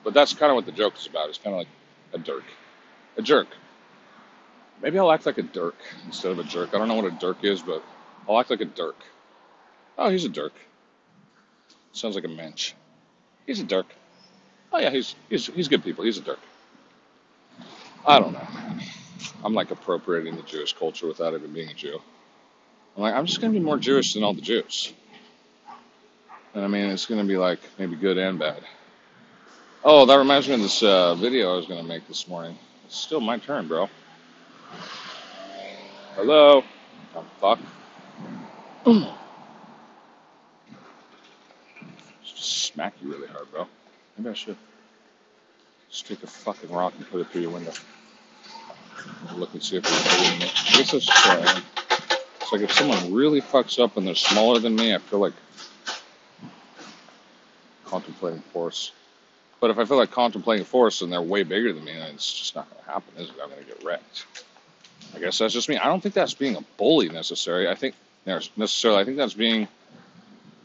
But that's kind of what the joke is about. It's kind of like a dirk, a jerk. Maybe I'll act like a dirk instead of a jerk. I don't know what a dirk is, but I'll act like a dirk. Oh, he's a dirk. Sounds like a mensch. He's a dirk. Oh yeah, he's he's he's good people. He's a dirk. I don't know. I'm like appropriating the Jewish culture without even being a Jew. I'm like, I'm just gonna be more Jewish than all the Jews. And I mean, it's gonna be like maybe good and bad. Oh, that reminds me of this uh, video I was gonna make this morning. It's still my turn, bro. Hello. Oh, fuck. Just smack you really hard, bro. Maybe I should just take a fucking rock and put it through your window. Look and see if a in it. I guess it's, uh, it's like if someone really fucks up and they're smaller than me, I feel like contemplating force. But if I feel like contemplating force and they're way bigger than me, it's just not going to happen, is it? I'm going to get wrecked. I guess that's just me. I don't think that's being a bully necessarily. I think there's necessarily. I think that's being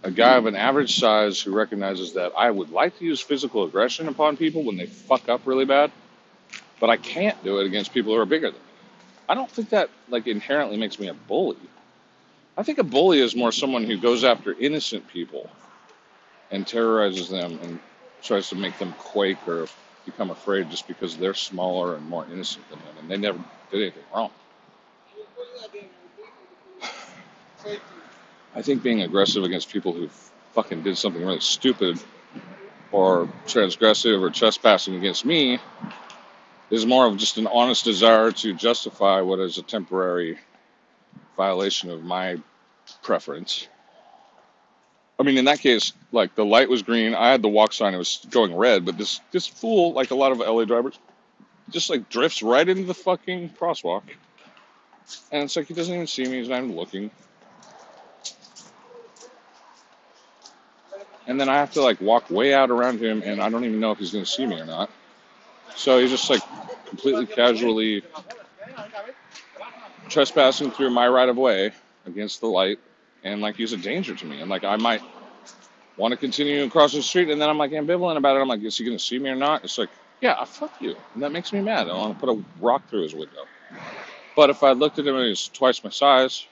a guy of an average size who recognizes that I would like to use physical aggression upon people when they fuck up really bad, but I can't do it against people who are bigger than me. I don't think that like inherently makes me a bully. I think a bully is more someone who goes after innocent people and terrorizes them and tries to make them quake or become afraid just because they're smaller and more innocent than them, and they never did anything wrong. I think being aggressive against people who fucking did something really stupid or transgressive or trespassing against me is more of just an honest desire to justify what is a temporary violation of my preference. I mean, in that case, like the light was green, I had the walk sign, it was going red, but this this fool, like a lot of LA drivers, just like drifts right into the fucking crosswalk, and it's like he doesn't even see me, he's not even looking, and then I have to like walk way out around him, and I don't even know if he's gonna see me or not. So he's just like completely casually trespassing through my right of way against the light, and like he's a danger to me, and like I might want to continue across the street, and then I'm like ambivalent about it. I'm like, is he gonna see me or not? It's like, yeah, uh, fuck you, and that makes me mad. I want to put a rock through his window. But if I looked at him and he's twice my size,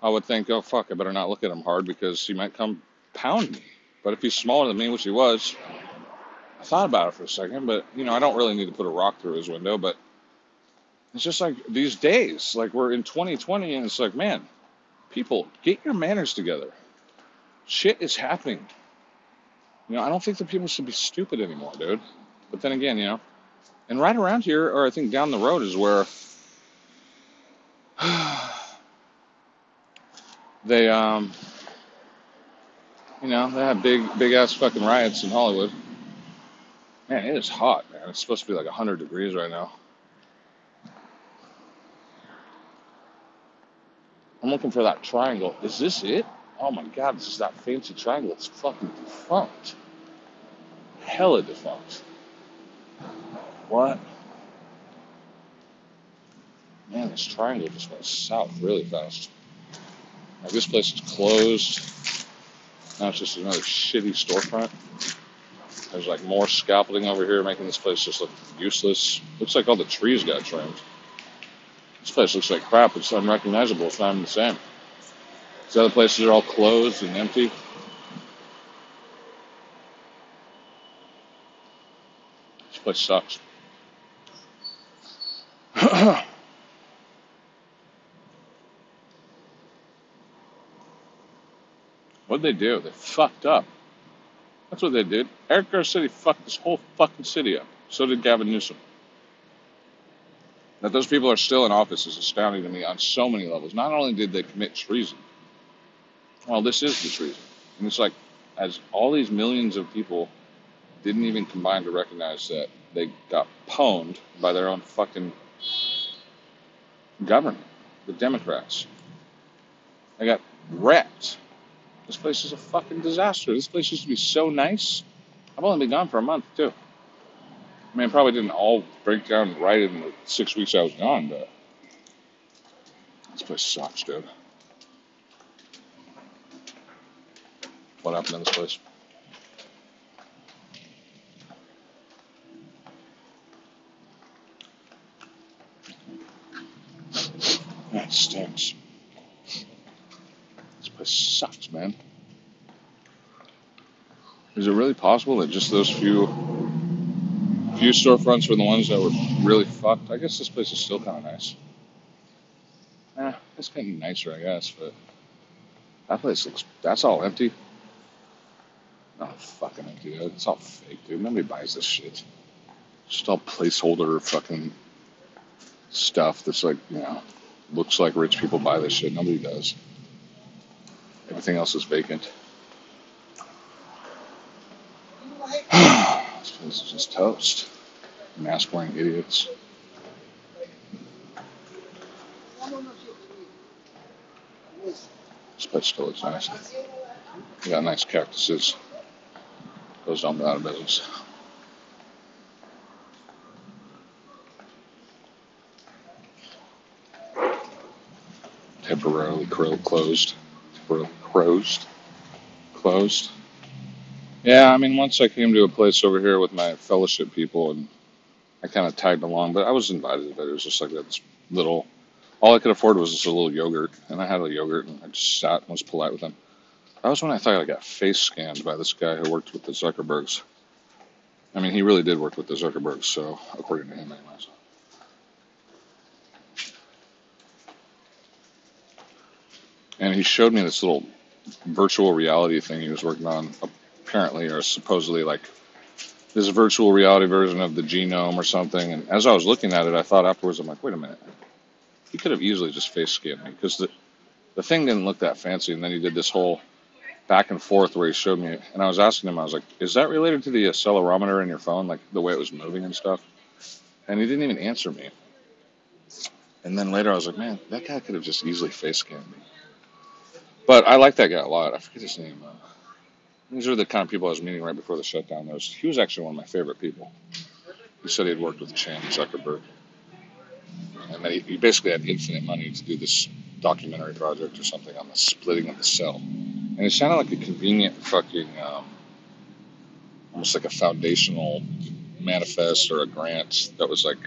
I would think, oh fuck, I better not look at him hard because he might come pound me. But if he's smaller than me, which he was, I thought about it for a second, but you know, I don't really need to put a rock through his window, but it's just like these days, like we're in 2020 and it's like, man, people, get your manners together. Shit is happening. You know, I don't think that people should be stupid anymore, dude. But then again, you know, and right around here, or I think down the road, is where they, um, you know, they have big, big ass fucking riots in Hollywood. Man, it is hot, man. It's supposed to be like 100 degrees right now. I'm looking for that triangle. Is this it? Oh my god, this is that fancy triangle. It's fucking defunct. Hella defunct. What? Man, this triangle just went south really fast. Like this place is closed. Now it's just another shitty storefront. There's like more scaffolding over here, making this place just look useless. Looks like all the trees got trimmed. This place looks like crap. It's unrecognizable. It's not even the same. These other places are all closed and empty. This place sucks. What'd they do? They fucked up. That's what they did. Eric Garcetti fucked this whole fucking city up. So did Gavin Newsom. That those people are still in office is astounding to me on so many levels. Not only did they commit treason, well, this is the treason. And it's like, as all these millions of people didn't even combine to recognize that they got pwned by their own fucking government, the Democrats. They got wrecked. This place is a fucking disaster. This place used to be so nice. I've only been gone for a month, too. I mean, it probably didn't all break down right in the six weeks I was gone, but this place sucks, dude. What happened in this place? That stinks. Sucks, man. Is it really possible that just those few few storefronts were the ones that were really fucked? I guess this place is still kind of nice. Eh, it's getting nicer, I guess, but that place looks. That's all empty. Oh, fucking empty, dude. It's all fake, dude. Nobody buys this shit. It's just all placeholder fucking stuff that's like, you know, looks like rich people buy this shit. Nobody does. Everything else is vacant. this place is just toast. Mask wearing idiots. This place still looks nice. You got nice cactuses. Those don't go out of business. Temporarily closed. Closed. Closed. Yeah, I mean, once I came to a place over here with my fellowship people, and I kind of tagged along, but I was invited. But it was just like that little. All I could afford was just a little yogurt, and I had a yogurt, and I just sat and was polite with them. That was when I thought I got face scanned by this guy who worked with the Zuckerbergs. I mean, he really did work with the Zuckerbergs, so according to him, anyways. And he showed me this little virtual reality thing he was working on, apparently or supposedly like this virtual reality version of the genome or something. And as I was looking at it, I thought afterwards, I'm like, wait a minute, he could have easily just face scanned me because the the thing didn't look that fancy. And then he did this whole back and forth where he showed me, and I was asking him, I was like, is that related to the accelerometer in your phone, like the way it was moving and stuff? And he didn't even answer me. And then later I was like, man, that guy could have just easily face scanned me. But I like that guy a lot. I forget his name. Uh, these are the kind of people I was meeting right before the shutdown. There Was, he was actually one of my favorite people. He said he had worked with Chan Zuckerberg. And that he, he basically had infinite money to do this documentary project or something on the splitting of the cell. And it sounded like a convenient fucking, um, almost like a foundational manifest or a grant that was like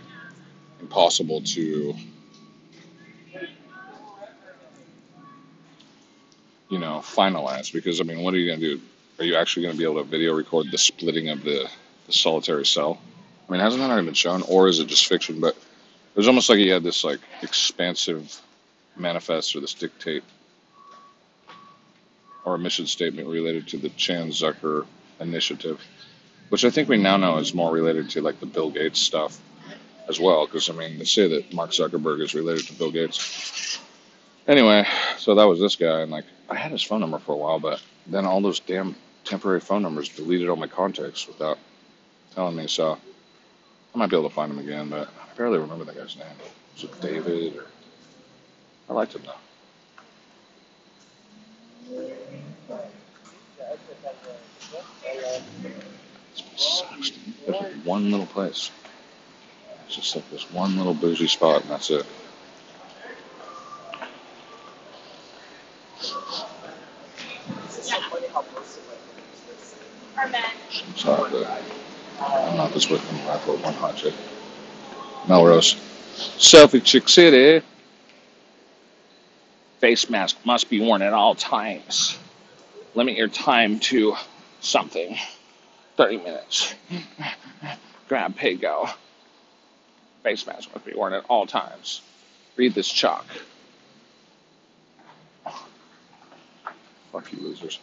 impossible to you know, finalized because I mean, what are you going to do? Are you actually going to be able to video record the splitting of the, the solitary cell? I mean, hasn't that already been shown, or is it just fiction? But it was almost like he had this like expansive manifest or this dictate or a mission statement related to the Chan Zucker initiative, which I think we now know is more related to like the Bill Gates stuff as well. Because I mean, they say that Mark Zuckerberg is related to Bill Gates. Anyway, so that was this guy, and like I had his phone number for a while, but then all those damn temporary phone numbers deleted all my contacts without telling me. So I might be able to find him again, but I barely remember that guy's name. Was it David? Or I liked him though. Sucks. There's one little place. It's just like this one little bougie spot, and that's it. So the, I'm not this with them. I put one hot chick. Melrose. Selfie Chick City. Face mask must be worn at all times. Limit your time to something. 30 minutes. Grab pay go. Face mask must be worn at all times. Read this chalk. Fuck you losers.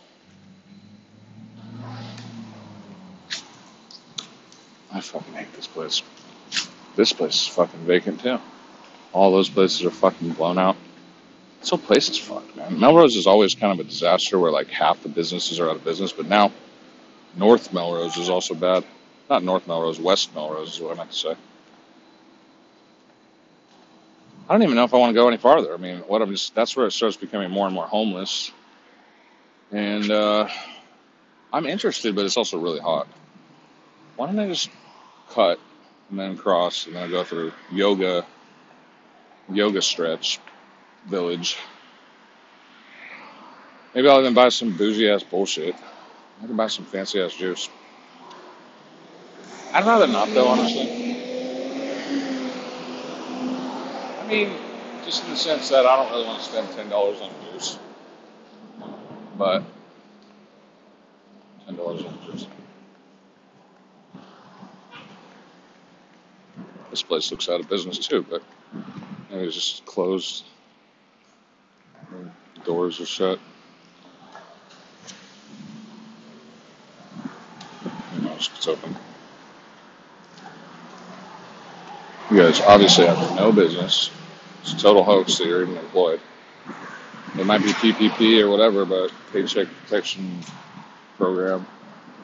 I fucking hate this place. This place is fucking vacant too. All those places are fucking blown out. This whole place is fucked, man. Melrose is always kind of a disaster where like half the businesses are out of business, but now North Melrose is also bad. Not North Melrose, West Melrose is what I meant to say. I don't even know if I want to go any farther. I mean, what I'm just that's where it starts becoming more and more homeless. And uh, I'm interested, but it's also really hot. Why don't I just cut and then cross and then go through yoga yoga stretch village? Maybe I'll even buy some bougie ass bullshit. I can buy some fancy ass juice. I'd rather not though, honestly. I mean, just in the sense that I don't really want to spend ten dollars on juice, but ten dollars on juice. This place looks out of business too, but it's just closed. Doors are shut. Who knows if it's open? You guys obviously have no business. It's a total hoax that you're even employed. It might be PPP or whatever, but paycheck protection program.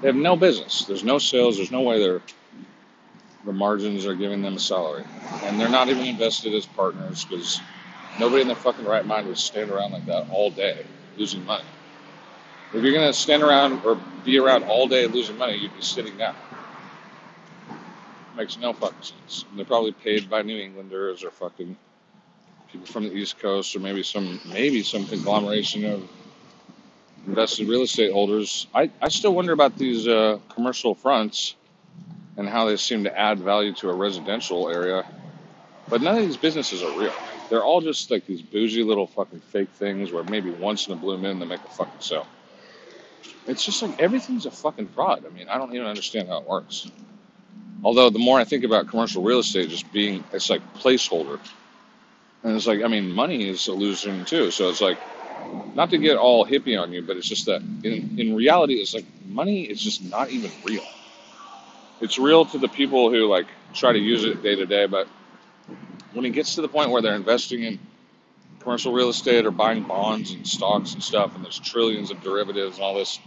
They have no business. There's no sales. There's no way they're the margins are giving them a salary, and they're not even invested as partners because nobody in their fucking right mind would stand around like that all day losing money. If you're gonna stand around or be around all day losing money, you'd be sitting down. Makes no fucking sense. And they're probably paid by New Englanders or fucking people from the East Coast or maybe some maybe some conglomeration of invested real estate holders. I, I still wonder about these uh, commercial fronts and how they seem to add value to a residential area. But none of these businesses are real. They're all just like these bougie little fucking fake things where maybe once in a blue moon they make a fucking sale. It's just like everything's a fucking fraud. I mean, I don't even understand how it works. Although the more I think about commercial real estate just being, it's like placeholder. And it's like, I mean, money is illusion too. So it's like, not to get all hippie on you, but it's just that in, in reality, it's like money is just not even real. It's real to the people who like try to use it day to day, but when it gets to the point where they're investing in commercial real estate or buying bonds and stocks and stuff, and there's trillions of derivatives and all this,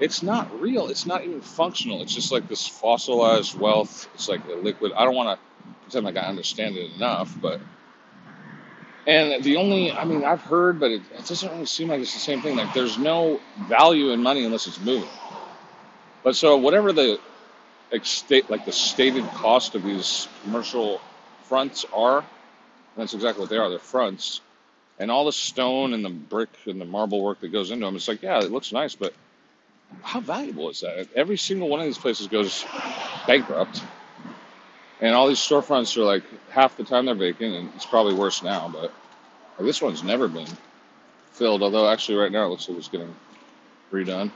it's not real. It's not even functional. It's just like this fossilized wealth. It's like a liquid. I don't want to pretend like I understand it enough, but and the only, I mean, I've heard, but it, it doesn't really seem like it's the same thing. Like there's no value in money unless it's moving. But so whatever the state, like the stated cost of these commercial fronts are, and that's exactly what they are. They're fronts, and all the stone and the brick and the marble work that goes into them. It's like, yeah, it looks nice, but how valuable is that? Every single one of these places goes bankrupt, and all these storefronts are like half the time they're vacant, and it's probably worse now. But like, this one's never been filled. Although actually, right now it looks like it's getting redone.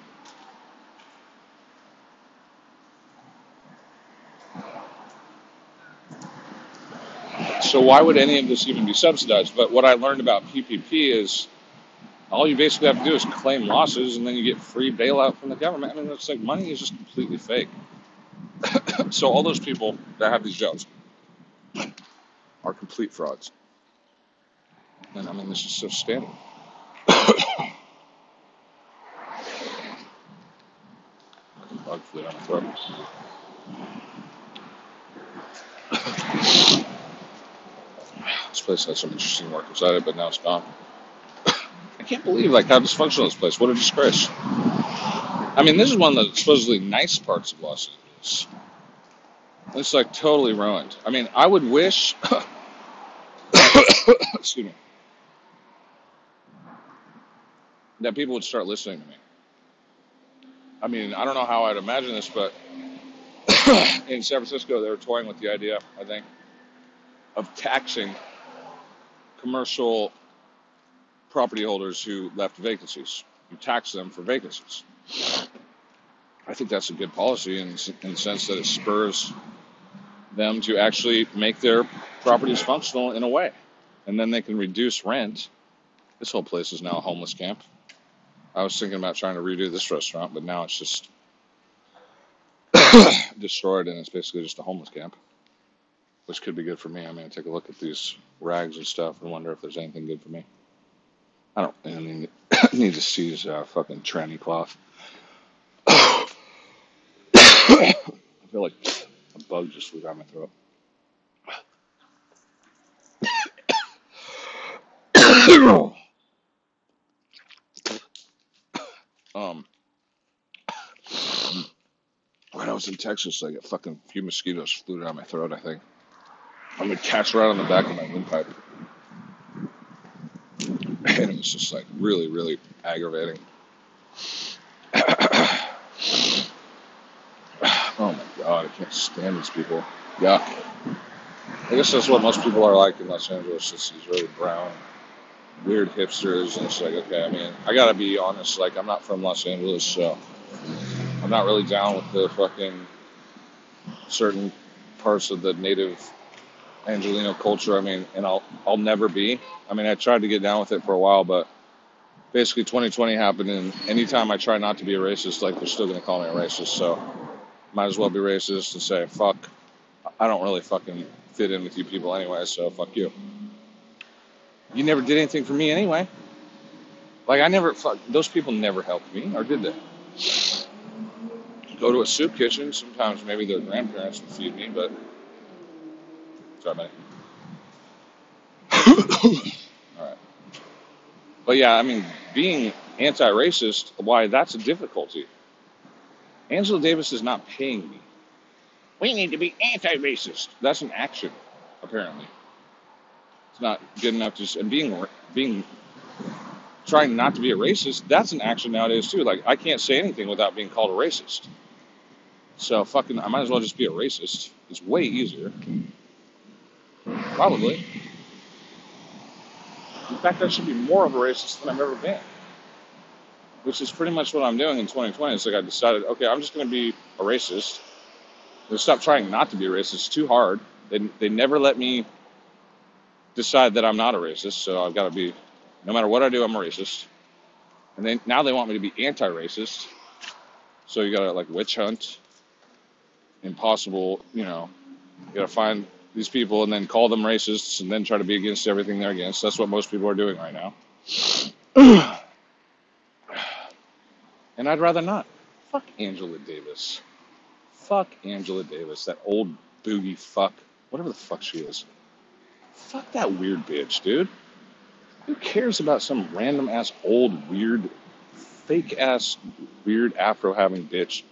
So why would any of this even be subsidized? But what I learned about PPP is all you basically have to do is claim losses, and then you get free bailout from the government. I mean, it's like money is just completely fake. so all those people that have these jobs are complete frauds. And I mean, this is so standard. Bug flew down my throat. This place had some interesting work inside it, but now it's gone. I can't believe like how dysfunctional this place. What a disgrace. I mean, this is one of the supposedly nice parts of Los Angeles. It's like totally ruined. I mean, I would wish, excuse me, that people would start listening to me. I mean, I don't know how I'd imagine this, but in San Francisco, they were toying with the idea, I think, of taxing commercial property holders who left vacancies. You tax them for vacancies. I think that's a good policy in, in the sense that it spurs them to actually make their properties functional in a way. And then they can reduce rent. This whole place is now a homeless camp. I was thinking about trying to redo this restaurant, but now it's just destroyed and it's basically just a homeless camp, which could be good for me. I'm going to take a look at these rags and stuff and wonder if there's anything good for me. I don't I mean, need to seize uh, fucking tranny cloth. I feel like a bug just flew down my throat. um, when I was in Texas, like a fucking few mosquitoes flew down my throat. I think I'm gonna catch right on the back of my windpipe, and it was just like really, really aggravating. Oh my god, I can't stand these people. Yuck. I guess that's what most people are like in Los Angeles. It's these really brown, weird hipsters, and it's like, okay, I mean, I gotta be honest. Like, I'm not from Los Angeles, so I'm not really down with the fucking certain parts of the native Angelino culture. I mean, and I'll I'll never be. I mean, I tried to get down with it for a while, but basically 2020 happened, and anytime I try not to be a racist, like they're still gonna call me a racist. So might as well be racist and say fuck. I don't really fucking fit in with you people anyway, so fuck you. You never did anything for me anyway. Like I never fuck those people never helped me, or did they? Go to a soup kitchen. Sometimes maybe their grandparents would feed me, but sorry, buddy. All right. But yeah, I mean, being anti-racist, why that's a difficulty. Angela Davis is not paying me. We need to be anti-racist. That's an action, apparently. It's not good enough to and being being trying not to be a racist. That's an action nowadays too. Like I can't say anything without being called a racist. So fucking, I might as well just be a racist. It's way easier, probably. In fact, I should be more of a racist than I've ever been. which is pretty much what I'm doing in 2020. It's like I decided, okay, I'm just going to be a racist. Gonna stop trying not to be racist. It's too hard. They, they never let me decide that I'm not a racist, so I've got to be, no matter what I do, I'm a racist. And then now they want me to be anti-racist, so you got to like witch hunt, impossible, you know, you got to find these people and then call them racists and then try to be against everything they're against. That's what most people are doing right now. and I'd rather not. Fuck Angela Davis. Fuck Angela Davis, that old boogie fuck, whatever the fuck she is. Fuck that weird bitch, dude. Who cares about some random ass old weird, fake ass weird afro having bitch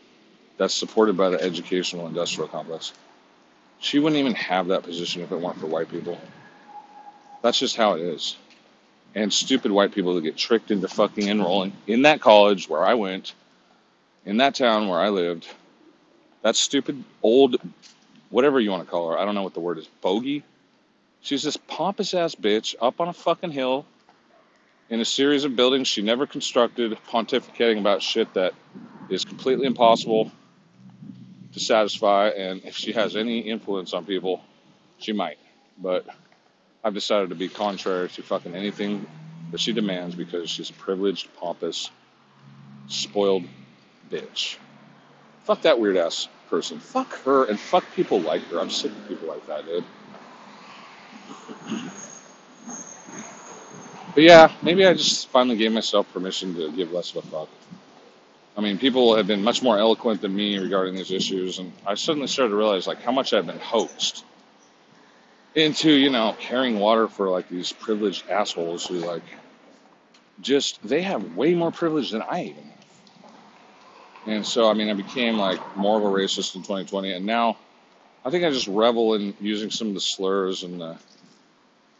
that's supported by the educational industrial complex? She wouldn't even have that position if it weren't for white people. That's just how it is. And stupid white people that get tricked into fucking enrolling in that college where I went, in that town where I lived. That stupid old, whatever you want to call her, I don't know what the word is, bogey. She's this pompous ass bitch up on a fucking hill in a series of buildings she never constructed, pontificating about shit that is completely impossible to satisfy. And if she has any influence on people, she might. But I've decided to be contrary to fucking anything that she demands because she's a privileged, pompous, spoiled bitch. Fuck that weird ass person. Fuck her and fuck people like her. I'm sick of people like that, dude. But yeah, maybe I just finally gave myself permission to give less of a fuck. I mean, people have been much more eloquent than me regarding these issues, and I suddenly started to realize like how much I've been hoaxed into, you know, carrying water for like these privileged assholes who like just they have way more privilege than I even have. And so, I mean, I became like more of a racist in 2020, and now I think I just revel in using some of the slurs and the,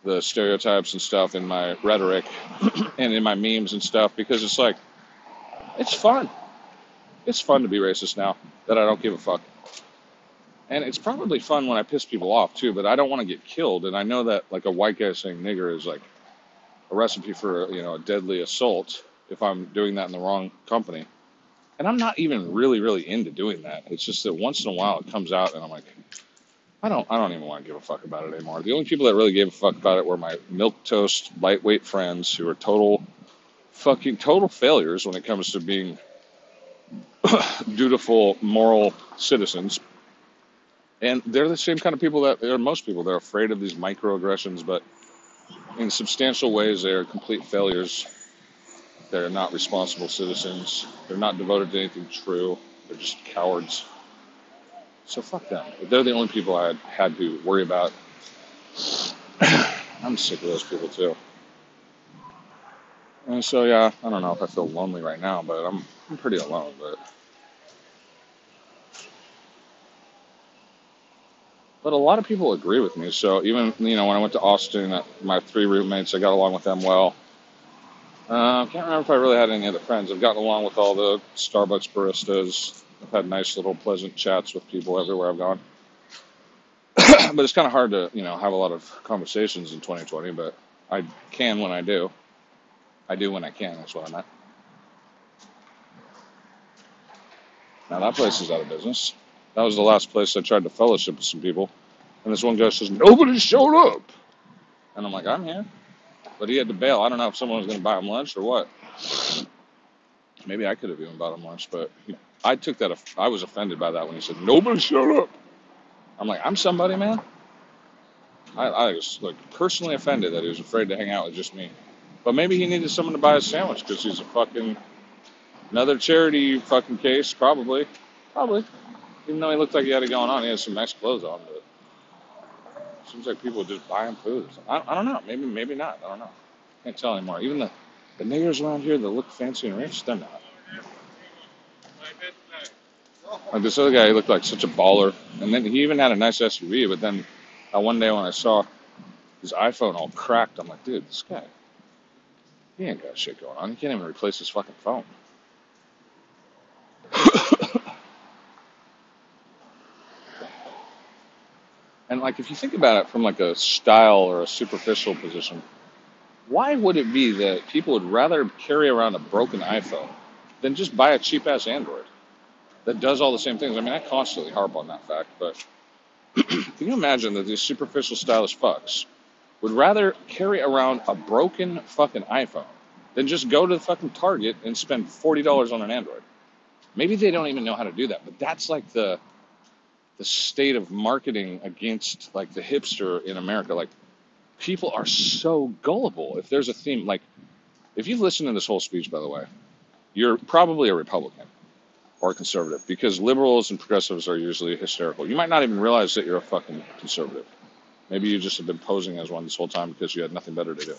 the stereotypes and stuff in my rhetoric and in my memes and stuff because it's like it's fun. It's fun to be racist now that I don't give a fuck. And it's probably fun when I piss people off too, but I don't want to get killed. And I know that like a white guy saying nigger is like a recipe for you know a deadly assault if I'm doing that in the wrong company. And I'm not even really really into doing that. It's just that once in a while it comes out and I'm like, I don't I don't even want to give a fuck about it anymore. The only people that really gave a fuck about it were my milk toast lightweight friends who are total fucking total failures when it comes to being dutiful moral citizens and they're the same kind of people that are most people. They're afraid of these microaggressions, but in substantial ways, they are complete failures. They're not responsible citizens. They're not devoted to anything true. They're just cowards. So fuck them. They're the only people I had, had to worry about. I'm sick of those people too. And so yeah, I don't know if I feel lonely right now, but I'm I'm pretty alone. But but a lot of people agree with me. So even you know when I went to Austin, uh, my three roommates, I got along with them well. Uh, I can't remember if I really had any other friends. I've gotten along with all the Starbucks baristas. I've had nice little pleasant chats with people everywhere I've gone. but it's kind of hard to you know have a lot of conversations in 2020. But I can when I do. I do when I can. That's what I meant. Now that place is out of business. That was the last place I tried to fellowship with some people. And this one guy says, Nobody showed up. And I'm like, I'm here. But he had to bail. I don't know if someone was going to buy him lunch or what. Maybe I could have even bought him lunch, but I took that. I was offended by that when he said, Nobody showed up. I'm like, I'm somebody, man. I, I was like personally offended that he was afraid to hang out with just me. But maybe he needed someone to buy a sandwich because he's a fucking another charity fucking case, probably. Probably. Even though he looked like he had it going on, he had some nice clothes on, but seems like people just buy him food. I, I don't know. Maybe maybe not. I don't know. Can't tell anymore. Even the, the niggers around here that look fancy and rich, they're not. Like this other guy, he looked like such a baller, and then he even had a nice SUV. But then uh, one day when I saw his iPhone all cracked, I'm like, dude, this guy, he ain't got shit going on. He can't even replace his fucking phone. And like if you think about it from like a style or a superficial position, why would it be that people would rather carry around a broken iPhone than just buy a cheap ass Android that does all the same things. I mean, I constantly harp on that fact, but can you imagine that these superficial stylish fucks would rather carry around a broken fucking iPhone than just go to the fucking Target and spend forty dollars on an Android? Maybe they don't even know how to do that, but that's like the the state of marketing against like the hipster in America. Like people are so gullible. If there's a theme, like if you've listened to this whole speech, by the way, you're probably a Republican or a conservative because liberals and progressives are usually hysterical. You might not even realize that you're a fucking conservative. Maybe you just have been posing as one this whole time because you had nothing better to do.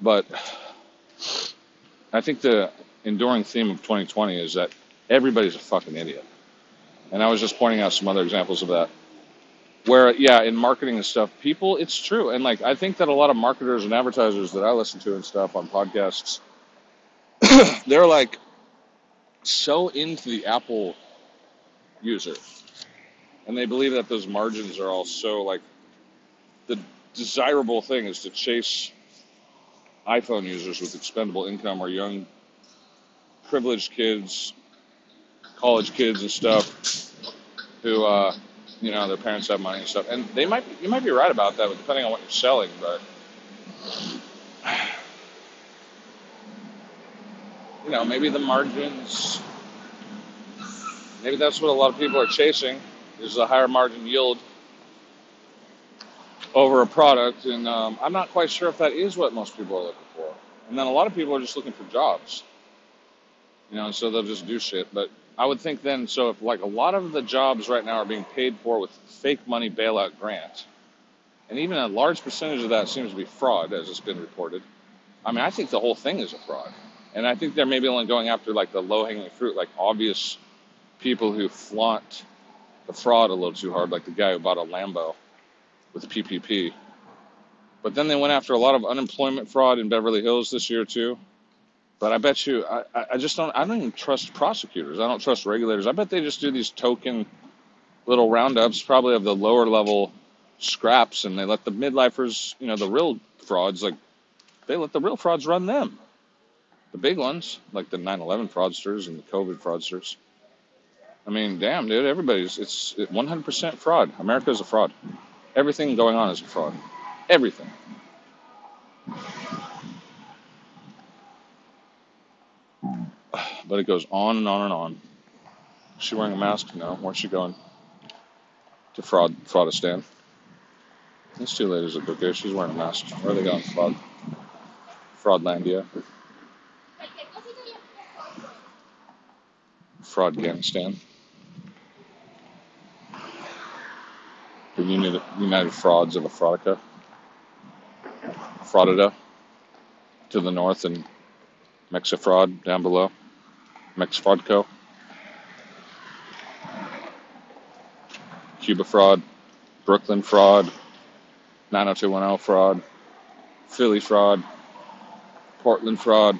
But I think the enduring theme of 2020 is that everybody's a fucking idiot. And I was just pointing out some other examples of that. Where, yeah, in marketing and stuff, people, it's true. And like, I think that a lot of marketers and advertisers that I listen to and stuff on podcasts, they're like so into the Apple user. And they believe that those margins are all so like, the desirable thing is to chase iPhone users with expendable income or young privileged kids, college kids and stuff who, uh, you know, their parents have money and stuff. And they might, you might be right about that, depending on what you're selling. But you know, maybe the margins, maybe that's what a lot of people are chasing is a higher margin yield over a product. And um, I'm not quite sure if that is what most people are looking for. And then a lot of people are just looking for jobs, you know, so they'll just do shit. But I would think then, so if like a lot of the jobs right now are being paid for with fake money bailout grants, and even a large percentage of that seems to be fraud, as it's been reported. I mean, I think the whole thing is a fraud. And I think they're maybe only going after like the low hanging fruit, like obvious people who flaunt the fraud a little too hard, like the guy who bought a Lambo with PPP. But then they went after a lot of unemployment fraud in Beverly Hills this year too. But I bet you, I, I just don't, I don't even trust prosecutors. I don't trust regulators. I bet they just do these token little roundups, probably of the lower level scraps, and they let the midlifers, you know, the real frauds, like they let the real frauds run them. The big ones, like the 9/11 fraudsters and the COVID fraudsters. I mean, damn, dude, everybody's it's 100% fraud. America is a fraud. Everything going on is a fraud. Everything. But it goes on and on and on. Is she wearing a mask? No. Where's she going? To fraud, fraudistan. These two ladies look okay. She's wearing a mask. Where are they going? Fraud, Fraudlandia, Fraudganistan, the United, United Frauds of Fraudica, Fraudida to the north, and Mexifraud down below, Mexfraudco, Cuba Fraud, Brooklyn Fraud, 90210 Fraud, Philly Fraud, Portland Fraud,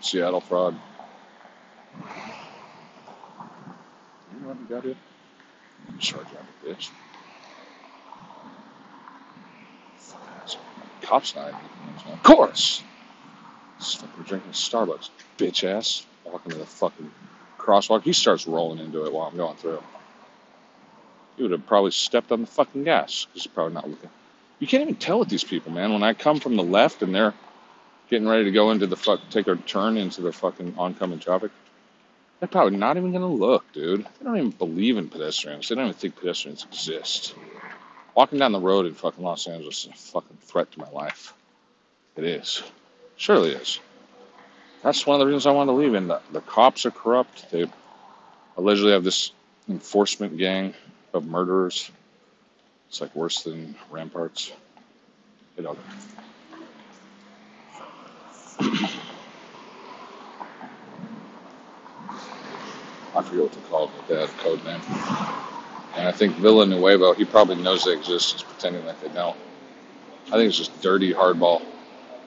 Seattle Fraud. You we got here? Charge out of bitch. Cops not Of course! We're drinking Starbucks, bitch ass. Walking to the fucking crosswalk. He starts rolling into it while I'm going through. He would have probably stepped on the fucking gas because he's probably not looking. You can't even tell with these people, man. When I come from the left and they're getting ready to go into the fuck, take a turn into the fucking oncoming traffic, they're probably not even gonna look, dude. They don't even believe in pedestrians. They don't even think pedestrians exist. Walking down the road in fucking Los Angeles is a fucking threat to my life. It is. Surely is. That's one of the reasons I wanted to leave. And the, the cops are corrupt. They allegedly have this enforcement gang of murderers. It's like worse than ramparts. You know. I forget what they call it, they a code name. And I think Villanueva, he probably knows they exist, he's pretending like they don't. I think it's just dirty hardball.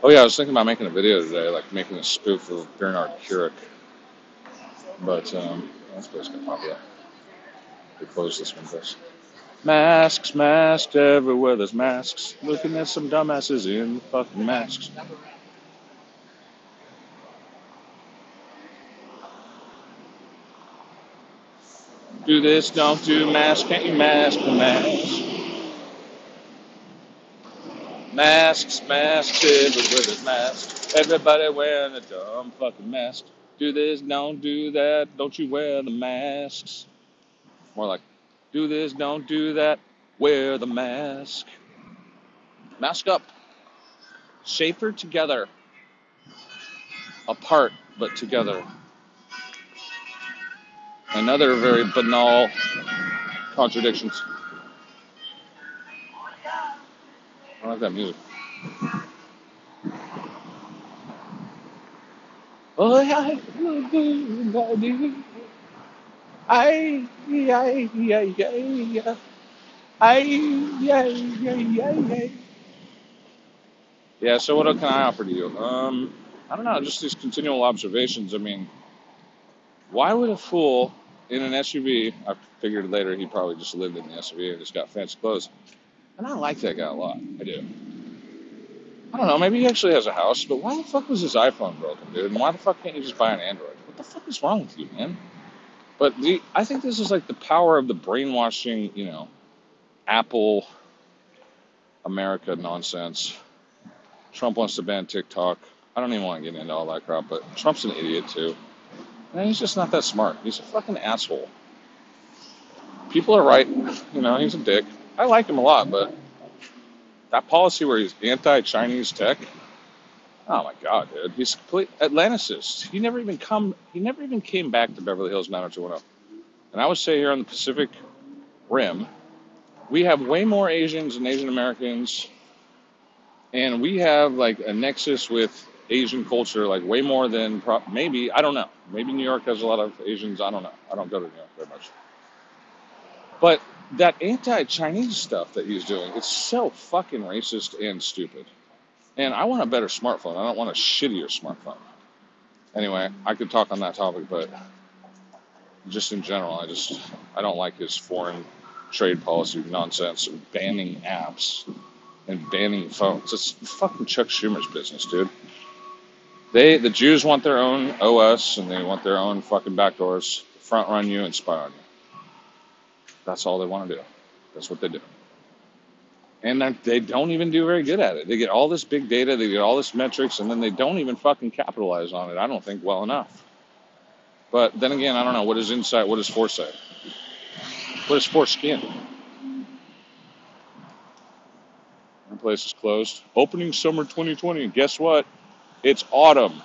Oh yeah, I was thinking about making a video today, like making a spoof of Bernard Keurig. But um, this place can pop. We close this one first. Masks, masks everywhere. There's masks. Looking at some dumbasses in fucking masks. Do this, don't do mask. Can't you mask the mask? Masks, masks, everybody with masks. Everybody wearing a dumb fucking mask. Do this, don't do that, don't you wear the masks. More like, do this, don't do that, wear the mask. Mask up. Safer together. Apart, but together. Another very banal contradictions. I like that music. Oh, do, I do. I, I, I, I, I, I, I, I. Yeah, so what can I offer to you? Um, I don't know, just these continual observations. I mean, why would a fool in an SUV, I figured later he probably just lived in the SUV and just got fancy clothes. And I like that guy a lot. I do. I don't know, maybe he actually has a house, but why the fuck was his iPhone broken, dude? And why the fuck can't you just buy an Android? What the fuck is wrong with you, man? But the, I think this is like the power of the brainwashing, you know, Apple America nonsense. Trump wants to ban TikTok. I don't even want to get into all that crap, but Trump's an idiot too. And he's just not that smart. He's a fucking asshole. People are right. You know, he's a dick. I like him a lot, but that policy where he's anti-Chinese tech, oh my god, dude, he's complete Atlanticist. He never even come. He never even came back to Beverly Hills 90210. And I would say here on the Pacific Rim, we have way more Asians and Asian Americans, and we have like a nexus with Asian culture, like way more than pro- maybe I don't know. Maybe New York has a lot of Asians. I don't know. I don't go to New York very much. But that anti-Chinese stuff that he's doing, it's so fucking racist and stupid. And I want a better smartphone. I don't want a shittier smartphone. Anyway, I could talk on that topic, but just in general, I just I don't like his foreign trade policy nonsense and banning apps and banning phones. It's fucking Chuck Schumer's business, dude. They the Jews want their own OS and they want their own fucking backdoors to front run you and spy on you. That's all they want to do. That's what they do. And they don't even do very good at it. They get all this big data, they get all this metrics, and then they don't even fucking capitalize on it. I don't think well enough. But then again, I don't know. What is insight? What is foresight? What is foreskin? Our place is closed. Opening summer 2020. and Guess what? It's autumn.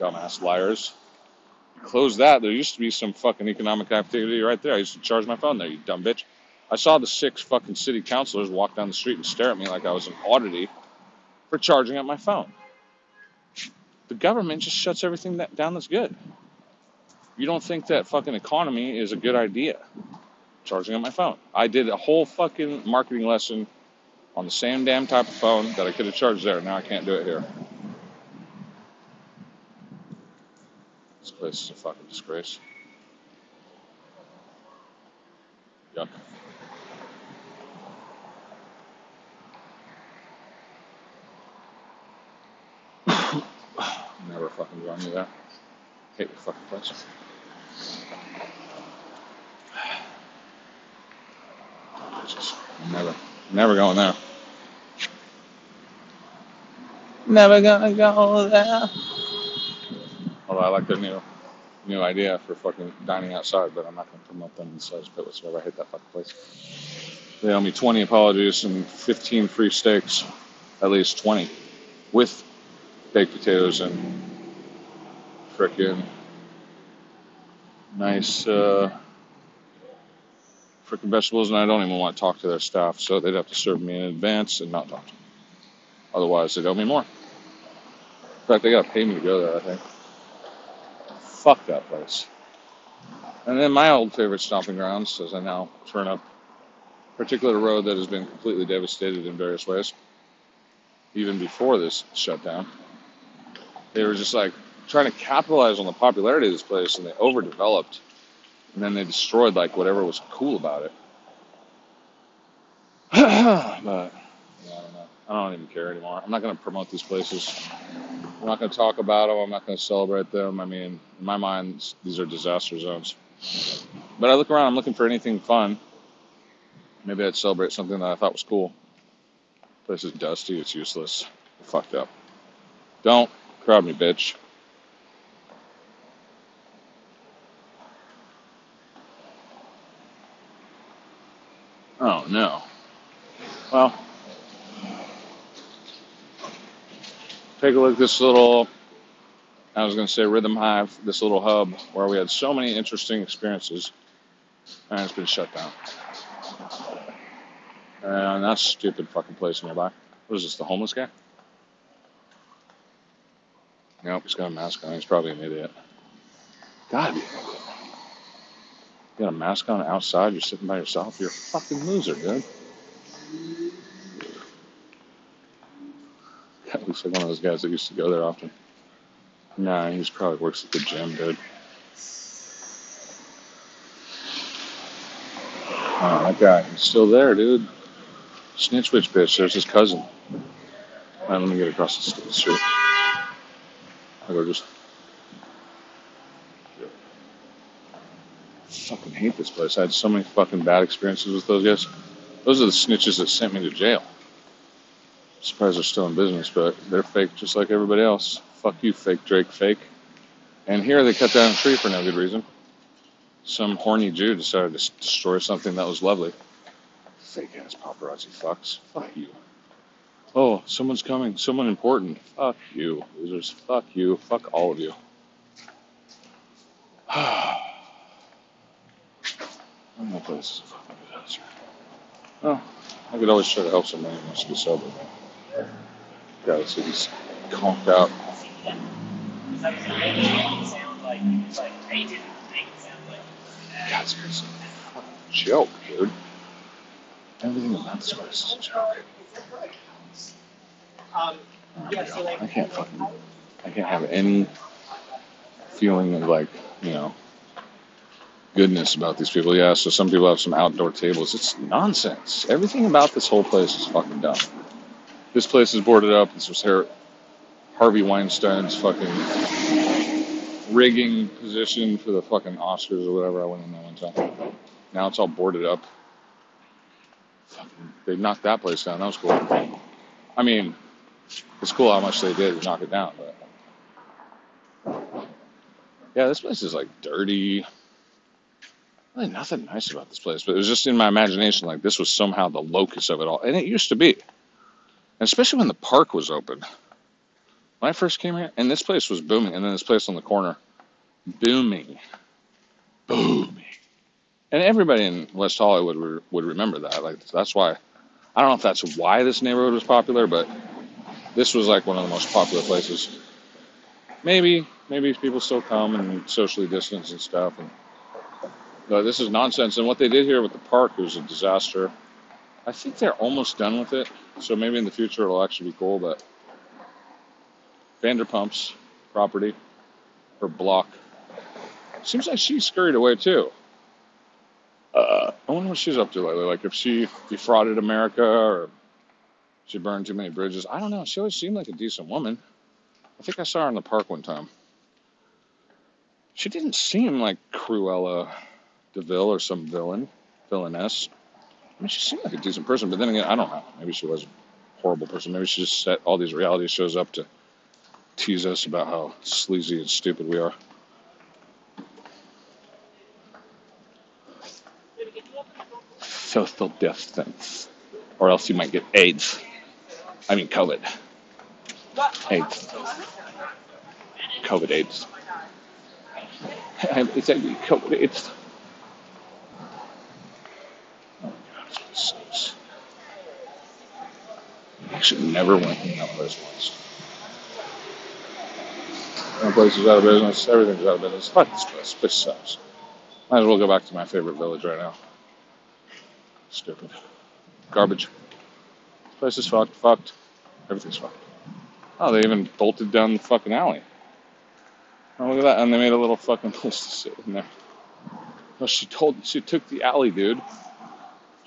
Dumbass liars. Close that. There used to be some fucking economic activity right there. I used to charge my phone there, you dumb bitch. I saw the six fucking city councilors walk down the street and stare at me like I was an oddity for charging up my phone. The government just shuts everything that down that's good. You don't think that fucking economy is a good idea? Charging up my phone. I did a whole fucking marketing lesson on the same damn type of phone that I could have charged there. Now I can't do it here. This place is a fucking disgrace. Yuck. Never fucking going there. Hate the fucking place. Never, never going there. Never gonna go there. I like their new new idea for fucking dining outside, but I'm not gonna promote them in slightest bit whatsoever. I hate that fucking place. They owe me 20 apologies and 15 free steaks, at least 20, with baked potatoes and frickin' nice uh, vegetables. And I don't even want to talk to their staff, so they'd have to serve me in advance and not talk to me. Otherwise, they'd owe me more. In fact, they gotta pay me to go there. I think. Fuck that place. And then my old favorite stomping grounds, as I now turn up particular road that has been completely devastated in various ways, even before this shutdown. They were just like trying to capitalize on the popularity of this place, and they overdeveloped, and then they destroyed like whatever was cool about it. but yeah, I don't know. I don't even care anymore. I'm not going to promote these places. I'm not going to talk about them. I'm not going to celebrate them. I mean, in my mind, these are disaster zones. But I look around, I'm looking for anything fun. Maybe I'd celebrate something that I thought was cool. Place is dusty, it's useless. Fucked up. Don't crowd me, bitch. Oh no. Well, take a look at this little, I was going to say Rhythm Hive, this little hub where we had so many interesting experiences, and it's been shut down. Uh, and that stupid fucking place nearby. What is this, the homeless guy? Nope, he's got a mask on. He's probably an idiot. Gotta. You got a mask on outside, you're sitting by yourself, you're a fucking loser, dude. That looks like one of those guys that used to go there often. Nah, he's probably works at the gym, dude. Oh, that guy, he's still there, dude. Snitch witch bitch, there's his cousin. All right, let me get across the street. I'll go just. fucking hate this place. I had so many fucking bad experiences with those guys. Those are the snitches that sent me to jail. Surprised they're still in business, but they're fake just like everybody else. Fuck you, fake Drake, fake. And here they cut down a tree for no good reason. Some horny Jew decided to destroy something that was lovely. Fake ass paparazzi fucks. Fuck you. Oh, someone's coming. Someone important. Fuck you. Losers. Fuck you. Fuck all of you. I'm not place is a fucking disaster. Well, I could always try to help somebody who wants to be sober. God, see he's conked out. God, it's a fucking joke, dude. Everything about this place is um, a joke. I can't fucking. I can't have any feeling of like, you know, goodness about these people. Yeah, so some people have some outdoor tables. It's nonsense. Everything about this whole place is fucking dumb. This place is boarded up. This was Har- Harvey Weinstein's fucking rigging position for the fucking Oscars or whatever. I went in there one time. Now it's all boarded up. Fucking, they knocked that place down. That was cool. I mean, it's cool how much they did to knock it down, but yeah, this place is like dirty. Really nothing nice about this place, but it was just in my imagination like this was somehow the locus of it all, and it used to be, especially when the park was open. When I first came here, and this place was booming, and then this place on the corner, booming, booming, and everybody in West Hollywood would, would remember that. Like that's why, I don't know if that's why this neighborhood was popular, but this was like one of the most popular places. Maybe, maybe people still come and socially distance and stuff, and but this is nonsense. And what they did here with the park was a disaster. I think they're almost done with it, so maybe in the future it'll actually be cool. But Vanderpump's property, her block, seems like she scurried away too. Uh, I wonder what she's up to lately. Like if she defrauded America or she burned too many bridges. I don't know. She always seemed like a decent woman. I think I saw her in the park one time. She didn't seem like Cruella de Vil or some villain, villainess. I mean, she seemed like a decent person, but then again, I don't know. Maybe she was a horrible person. Maybe she just set all these reality shows up to tease us about how sleazy and stupid we are. Social distance, or else you might get AIDS. I mean, COVID. AIDS. COVID AIDS. It's COVID AIDS. Oh my god, this place sucks. I actually never went in that place once. That place is out of business. Everything's out of business. Fuck this place. This sucks. Might as well go back to my favorite village right now. Stupid. Garbage. This place is fucked. Fucked. Everything's fucked. Oh, they even bolted down the fucking alley. Oh, look at that. And they made a little fucking place to sit in there. Oh, she told, she took the alley, dude.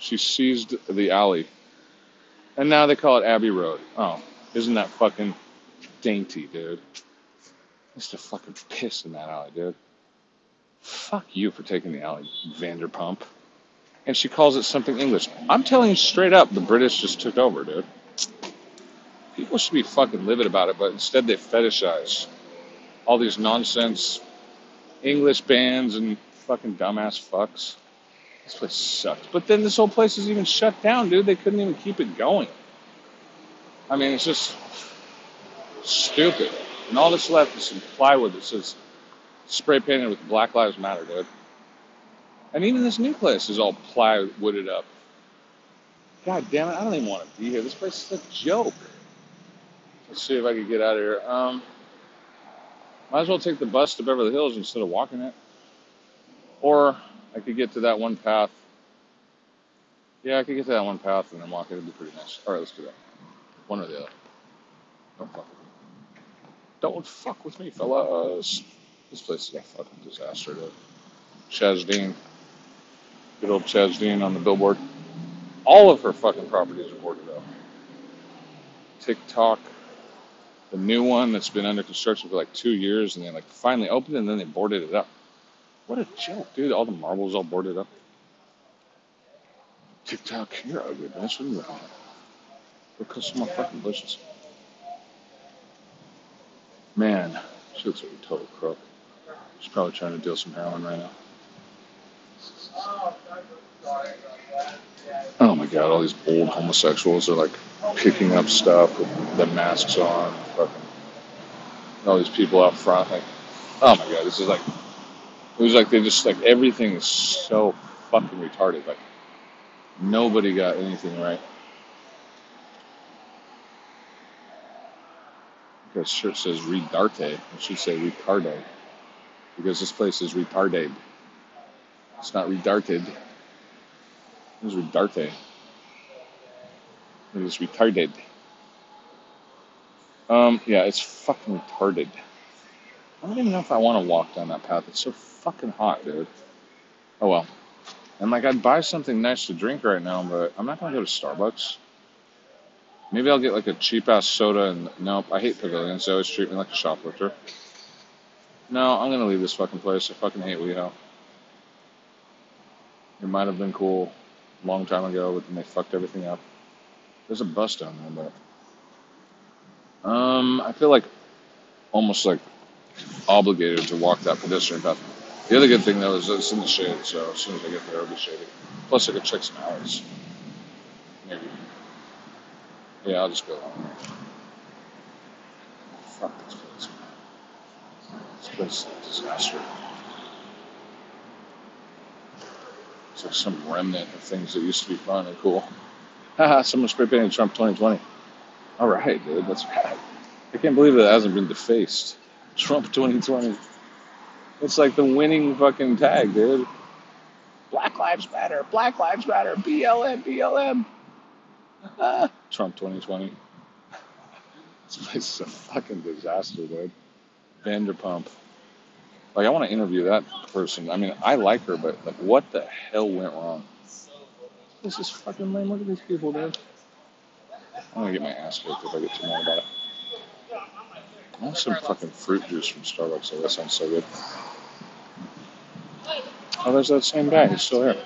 She seized the alley. And now they call it Abbey Road. Oh, isn't that fucking dainty, dude? Used to fucking piss in that alley, dude. Fuck you for taking the alley, Vanderpump. And she calls it something English. I'm telling you straight up, the British just took over, dude. People should be fucking livid about it, but instead they fetishize all these nonsense English bands and fucking dumbass fucks. This place sucks. But then this whole place is even shut down, dude. They couldn't even keep it going. I mean, it's just stupid. And all that's left is some plywood that says spray painted with Black Lives Matter, dude. And even this new place is all plywooded up. God damn it, I don't even want to be here. This place is a joke. Let's see if I can get out of here. Um, might as well take the bus to Beverly Hills instead of walking it. Or I could get to that one path. Yeah, I could get to that one path and then walk it. It'd be pretty nice. All right, let's do that. One or the other. Don't fuck with me. Don't fuck with me, fellas. This place is a fucking disaster, dude. Chaz Dean. Good old Chaz Dean on the billboard. All of her fucking properties are boarded up. TikTok, the new one that's been under construction for like two years, and they like finally opened it, and then they boarded it up. What a joke, dude! All the marbles all boarded up. TikTok, you're ugly, man. What are you looking at? Go some more fucking bushes. Man, she looks like a total crook. She's probably trying to deal some heroin right now. Oh my god, all these old homosexuals are like picking up stuff with the masks on. Fucking, all these people out front, like, oh my god, this is like, it was like they just like everything is so fucking retarded. Like nobody got anything right. This shirt says "redarte." It should say "retardo," because this place is retarded. It's not redarted. It's redarte. It is retarded. Um, yeah, it's fucking retarded. I don't even know if I want to walk down that path. It's so fucking hot, dude. Oh well. And like, I'd buy something nice to drink right now, but I'm not gonna go to Starbucks. Maybe I'll get like a cheap ass soda and nope, I hate pavilions. They always treat me like a shoplifter. No, I'm gonna leave this fucking place. I fucking hate WeHo. It might have been cool a long time ago, but then they fucked everything up. There's a bus down there, but um, I feel like almost like obligated to walk that pedestrian path. The other good thing though is that it's in the shade, so as soon as I get there, it'll be shady. Plus, I could check some hours. Maybe. Yeah, I'll just go along. Fuck this place. This place is a disaster. It's like some remnant of things that used to be fun and cool. Haha, someone spray painted Trump 2020. All right, dude, that's bad. I can't believe it hasn't been defaced. Trump 2020. It's like the winning fucking tag, dude. Black Lives Matter, Black Lives Matter, BLM, BLM. Ah, Trump 2020. This place is a fucking disaster, dude. Vanderpump. Like, I want to interview that person. I mean, I like her, but like, what the hell went wrong? This is fucking lame. Look at these people, dude. I'm gonna get my ass kicked if I get too mad about it. Want some fucking fruit juice from Starbucks. Oh, that sounds so good. Oh, there's that same guy. He's still here.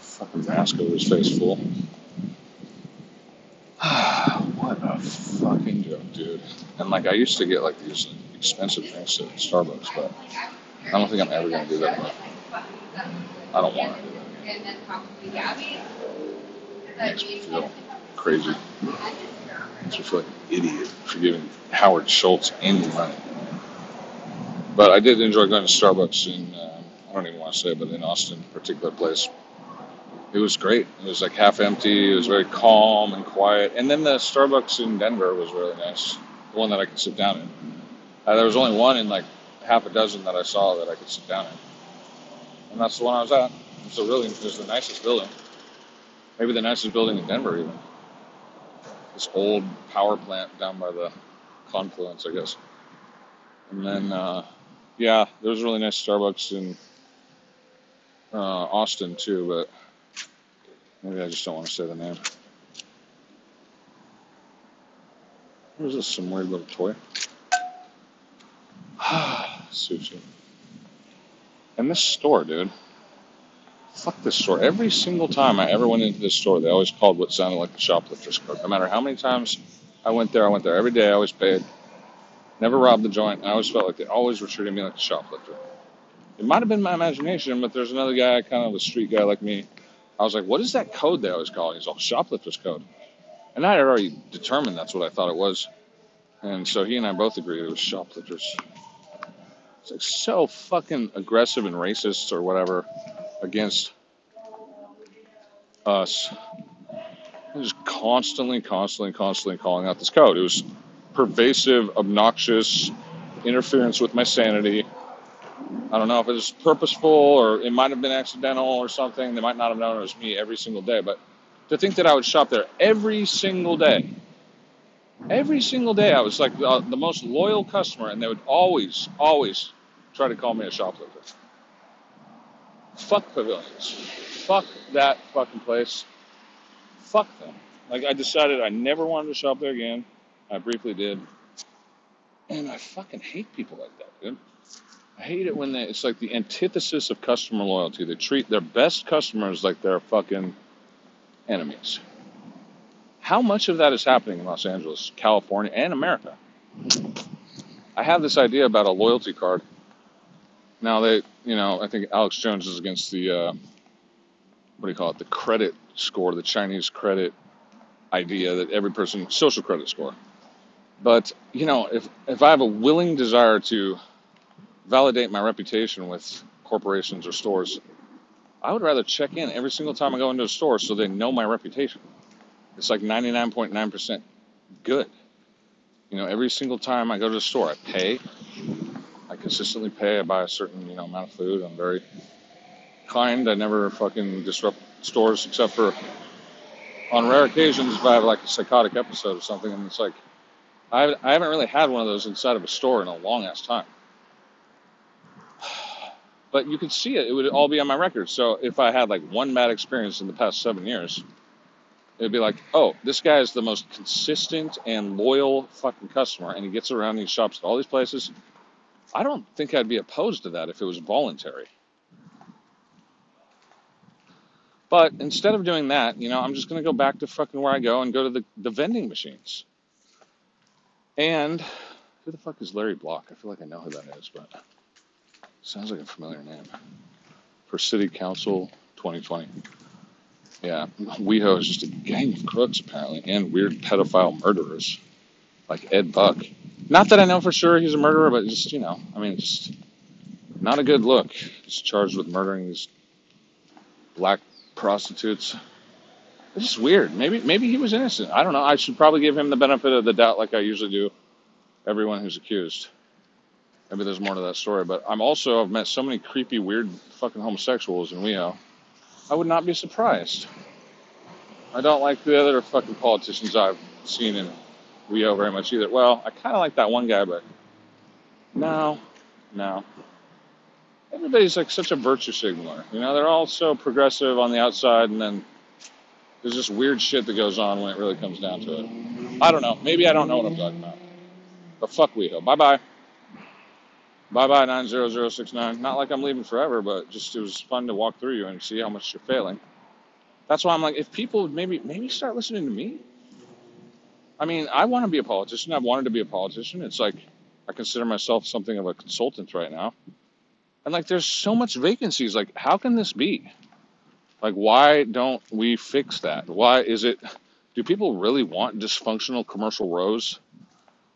Fucking mask over his face full. what a fucking joke, dude. And like, I used to get like these expensive drinks at Starbucks, but I don't think I'm ever gonna do that. I don't want to do that. Again. Makes me feel crazy. Like an idiot for giving Howard Schultz any money. But I did enjoy going to Starbucks in, uh, I don't even want to say it, but in Austin, particular place. It was great. It was like half empty. It was very calm and quiet. And then the Starbucks in Denver was really nice. The one that I could sit down in. Uh, there was only one in like half a dozen that I saw that I could sit down in. And that's the one I was at. It was, a really, it was the nicest building. Maybe the nicest building in Denver, even. This old power plant down by the confluence, I guess. And then, uh, yeah, there was a really nice Starbucks in uh, Austin too, but maybe I just don't want to say the name. What is this? Some weird little toy? Sushi. And this store, dude. Fuck this store. Every single time I ever went into this store, they always called what sounded like a shoplifter's code. No matter how many times I went there, I went there every day. I always paid. Never robbed the joint. I always felt like they always were treating me like a shoplifter. It might have been my imagination, but there's another guy, kind of a street guy like me. I was like, what is that code they always call? He's all shoplifter's code. And I had already determined that's what I thought it was. And so he and I both agreed it was shoplifters. It's like so fucking aggressive and racist or whatever against us. Just constantly, constantly, constantly calling out this code. It was pervasive, obnoxious interference with my sanity. I don't know if it was purposeful or it might have been accidental or something. They might not have known it was me every single day. But to think that I would shop there every single day, every single day, I was like the, the most loyal customer, and they would always, always try to call me a shoplifter. Fuck pavilions. Fuck that fucking place. Fuck them. Like I decided I never wanted to shop there again. I briefly did. And I fucking hate people like that, dude. I hate it when they, it's like the antithesis of customer loyalty. They treat their best customers like they're fucking enemies. How much of that is happening in Los Angeles, California, and America? I have this idea about a loyalty card. Now they, you know, I think Alex Jones is against the, uh, what do you call it, the credit score, the Chinese credit idea that every person, social credit score. But, you know, if, if I have a willing desire to validate my reputation with corporations or stores, I would rather check in every single time I go into a store so they know my reputation. It's like 99.9% good. You know, every single time I go to the store, I pay. I consistently pay. I buy a certain, you know, amount of food. I'm very kind. I never fucking disrupt stores except for on rare occasions if I have like a psychotic episode or something. And it's like, I, I haven't really had one of those inside of a store in a long ass time. But you could see it. It would all be on my record. So if I had like one bad experience in the past seven years, it'd be like, oh, this guy is the most consistent and loyal fucking customer, and he gets around, he shops at all these places. I don't think I'd be opposed to that if it was voluntary. But instead of doing that, you know, I'm just going to go back to fucking where I go and go to the, the vending machines. And who the fuck is Larry Block? I feel like I know who that is, but sounds like a familiar name. For City Council 2020. Yeah, WeHo is just a gang of crooks, apparently, and weird pedophile murderers like Ed Buck. Not that I know for sure he's a murderer, but just, you know, I mean, just not a good look. He's charged with murdering these black prostitutes. It's just weird. Maybe maybe he was innocent. I don't know. I should probably give him the benefit of the doubt like I usually do everyone who's accused. Maybe there's more to that story. But I'm also I've met so many creepy, weird fucking homosexuals in WeHo. I would not be surprised. I don't like the other fucking politicians I've seen in WeHo very much either. Well, I kinda like that one guy, but no, no. Everybody's like such a virtue signaler. You know, they're all so progressive on the outside and then there's just weird shit that goes on when it really comes down to it. I don't know. Maybe I don't know what I'm talking about. But fuck WeHo. Bye bye. Bye bye 90069. Not like I'm leaving forever, but just it was fun to walk through you and see how much you're failing. That's why I'm like, if people maybe maybe start listening to me. I mean, I want to be a politician. I've wanted to be a politician. It's like I consider myself something of a consultant right now. And like there's so much vacancies. Like, how can this be? Like, why don't we fix that? Why is it do people really want dysfunctional commercial rows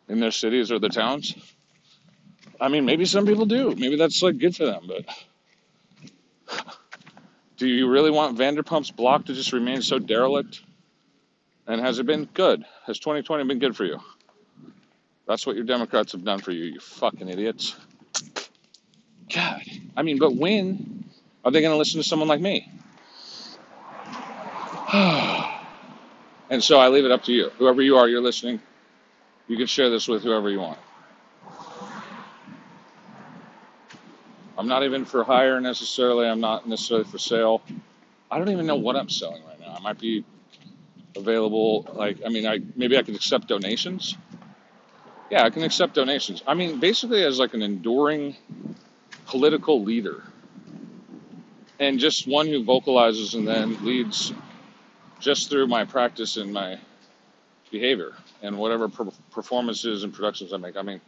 in their cities or their towns? I mean, maybe some people do. Maybe that's like good for them, but do you really want Vanderpump's block to just remain so derelict? And has it been good? Has 2020 been good for you? That's what your Democrats have done for you, you fucking idiots. God. I mean, but when are they going to listen to someone like me? and so I leave it up to you. Whoever you are, you're listening. You can share this with whoever you want. I'm not even for hire necessarily. I'm not necessarily for sale. I don't even know what I'm selling right now. I might be available. Like, I mean, I maybe I could accept donations. Yeah, I can accept donations. I mean, basically, as like an enduring political leader and just one who vocalizes and then leads just through my practice and my behavior and whatever per- performances and productions I make. I mean,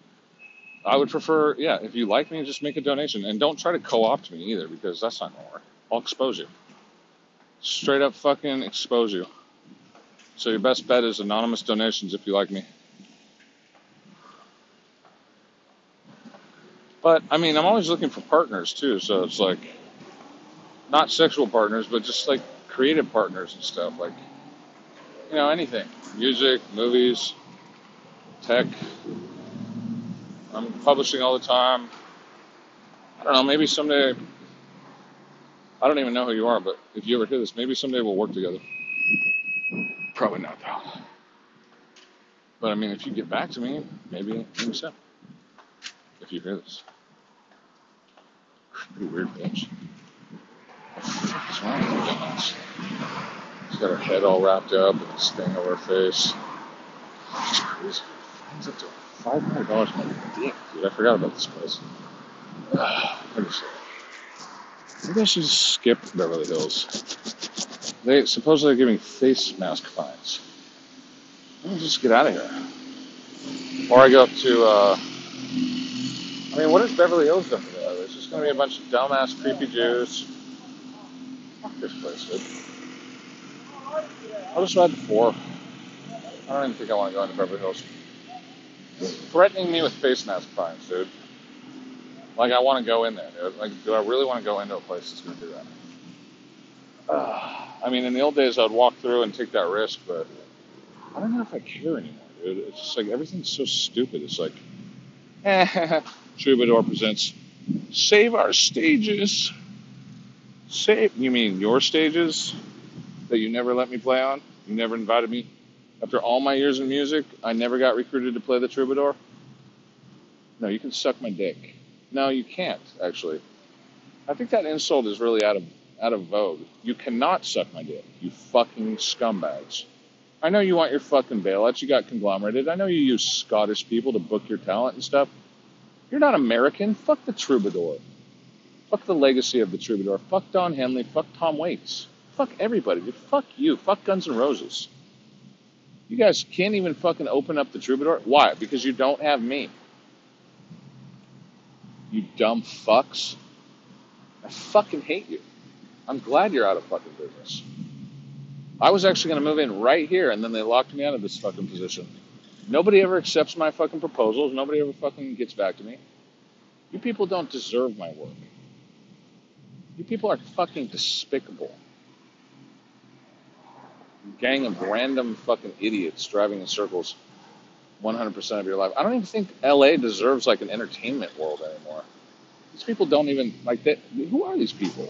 I would prefer, yeah, if you like me, just make a donation and don't try to co opt me either because that's not to work. I'll expose you. Straight up fucking expose you. So your best bet is anonymous donations if you like me. But I mean, I'm always looking for partners too. So it's like not sexual partners, but just like creative partners and stuff. Like you know, anything, music, movies, tech. I'm publishing all the time. I don't know. Maybe someday. I don't even know who you are, but if you ever hear this, maybe someday we'll work together. Probably not though. But I mean, if you get back to me, maybe maybe so. If you hear this, weird bitch. What the fuck is wrong with you guys? She's got her head all wrapped up and this thing over her face. She's crazy. It's up to five hundred dollars my dick, dude. I forgot about this place. Let me see. Maybe I should skip Beverly Hills. They supposedly are giving face mask fines. Me just get out of here. Or I go up to. Uh, I mean, what is Beverly Hills done to that? Just going to be a bunch of dumbass, creepy Jews. Fuck this place, dude. I'll just ride the four. I don't even think I want to go into Beverly Hills. Threatening me with face mask fines, dude. Like I want to go in there, dude. Like, do I really want to go into a place that's going to do that? Uh, I mean, in the old days, I'd walk through and take that risk, but I don't know if I care anymore, dude. It's just like everything's so stupid. It's like, eh, Troubadour presents Save Our Stages. Save, you mean your stages that you never let me play on? You never invited me? After all my years in music, I never got recruited to play the Troubadour? No, you can suck my dick. No, you can't, actually. I think that insult is really out of out of vogue. You cannot suck my dick, you fucking scumbags. I know you want your fucking bailouts. You got conglomerated. I know you use Scottish people to book your talent and stuff. You're not American. Fuck the troubadour. Fuck the legacy of the troubadour. Fuck Don Henley. Fuck Tom Waits. Fuck everybody. Dude. Fuck you. Fuck Guns N' Roses. You guys can't even fucking open up the troubadour. Why? Because you don't have me. You dumb fucks. I fucking hate you. I'm glad you're out of fucking business. I was actually going to move in right here, and then they locked me out of this fucking position. Nobody ever accepts my fucking proposals. Nobody ever fucking gets back to me. You people don't deserve my work. You people are fucking despicable. Gang of random fucking idiots driving in circles 100% of your life. I don't even think LA deserves like an entertainment world anymore. These people don't even like that. Who are these people?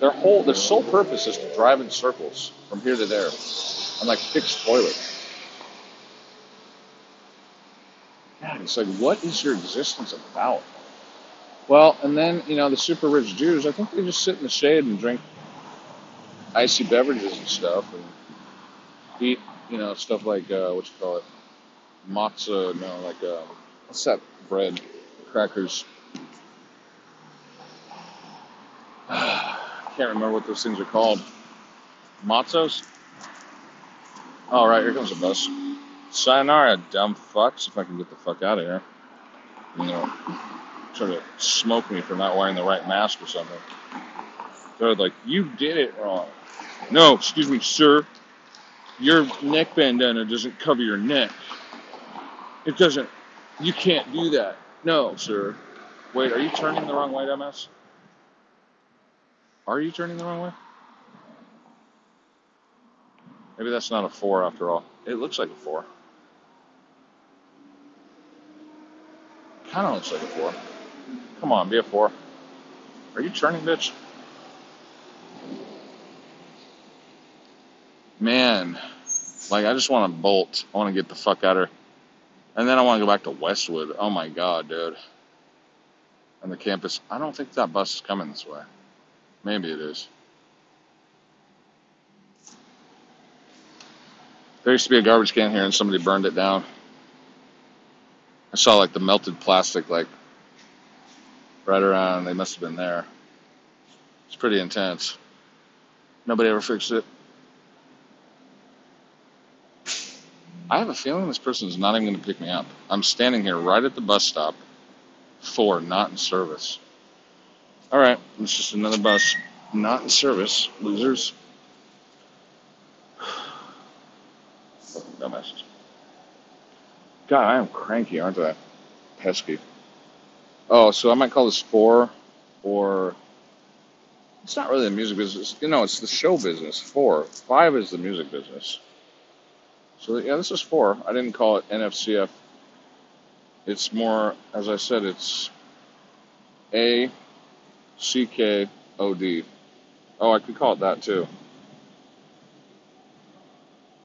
Their whole, their sole purpose is to drive in circles from here to there, and like fix toilets. God, it's like, what is your existence about? Well, and then you know the super rich Jews. I think they just sit in the shade and drink icy beverages and stuff, and eat you know stuff like uh, what you call it, matzah. No, like uh, what's that bread? Crackers. Can't remember what those things are called. Matzos? All right, here comes the bus. Sayonara, dumb fucks. If I can get the fuck out of here, you know, try to smoke me for not wearing the right mask or something. They're like, you did it wrong. No, excuse me, sir. Your neck bandana doesn't cover your neck. It doesn't. You can't do that. No, sir. Wait, are you turning the wrong way, dumbass? Are you turning the wrong way? Maybe that's not a four after all. It looks like a four. Kind of looks like a four. Come on, be a four. Are you turning, bitch? Man, like I just want to bolt. I want to get the fuck out of here. And then I want to go back to Westwood. Oh my god, dude. And the campus. I don't think that bus is coming this way. Maybe it is. There used to be a garbage can here and somebody burned it down. I saw like the melted plastic like right around. They must have been there. It's pretty intense. Nobody ever fixed it. I have a feeling this person is not even going to pick me up. I'm standing here right at the bus stop for not in service. All right, it's just another bus not in service. Losers. Fucking dumbasses. God, I am cranky, aren't I? Pesky. Oh, so I might call this four, or it's not really the music business. You know, it's the show business. Four. Five is the music business. So yeah, this is four. I didn't call it NFCF. It's more, as I said, it's A C K O D. Oh, I could call it that too.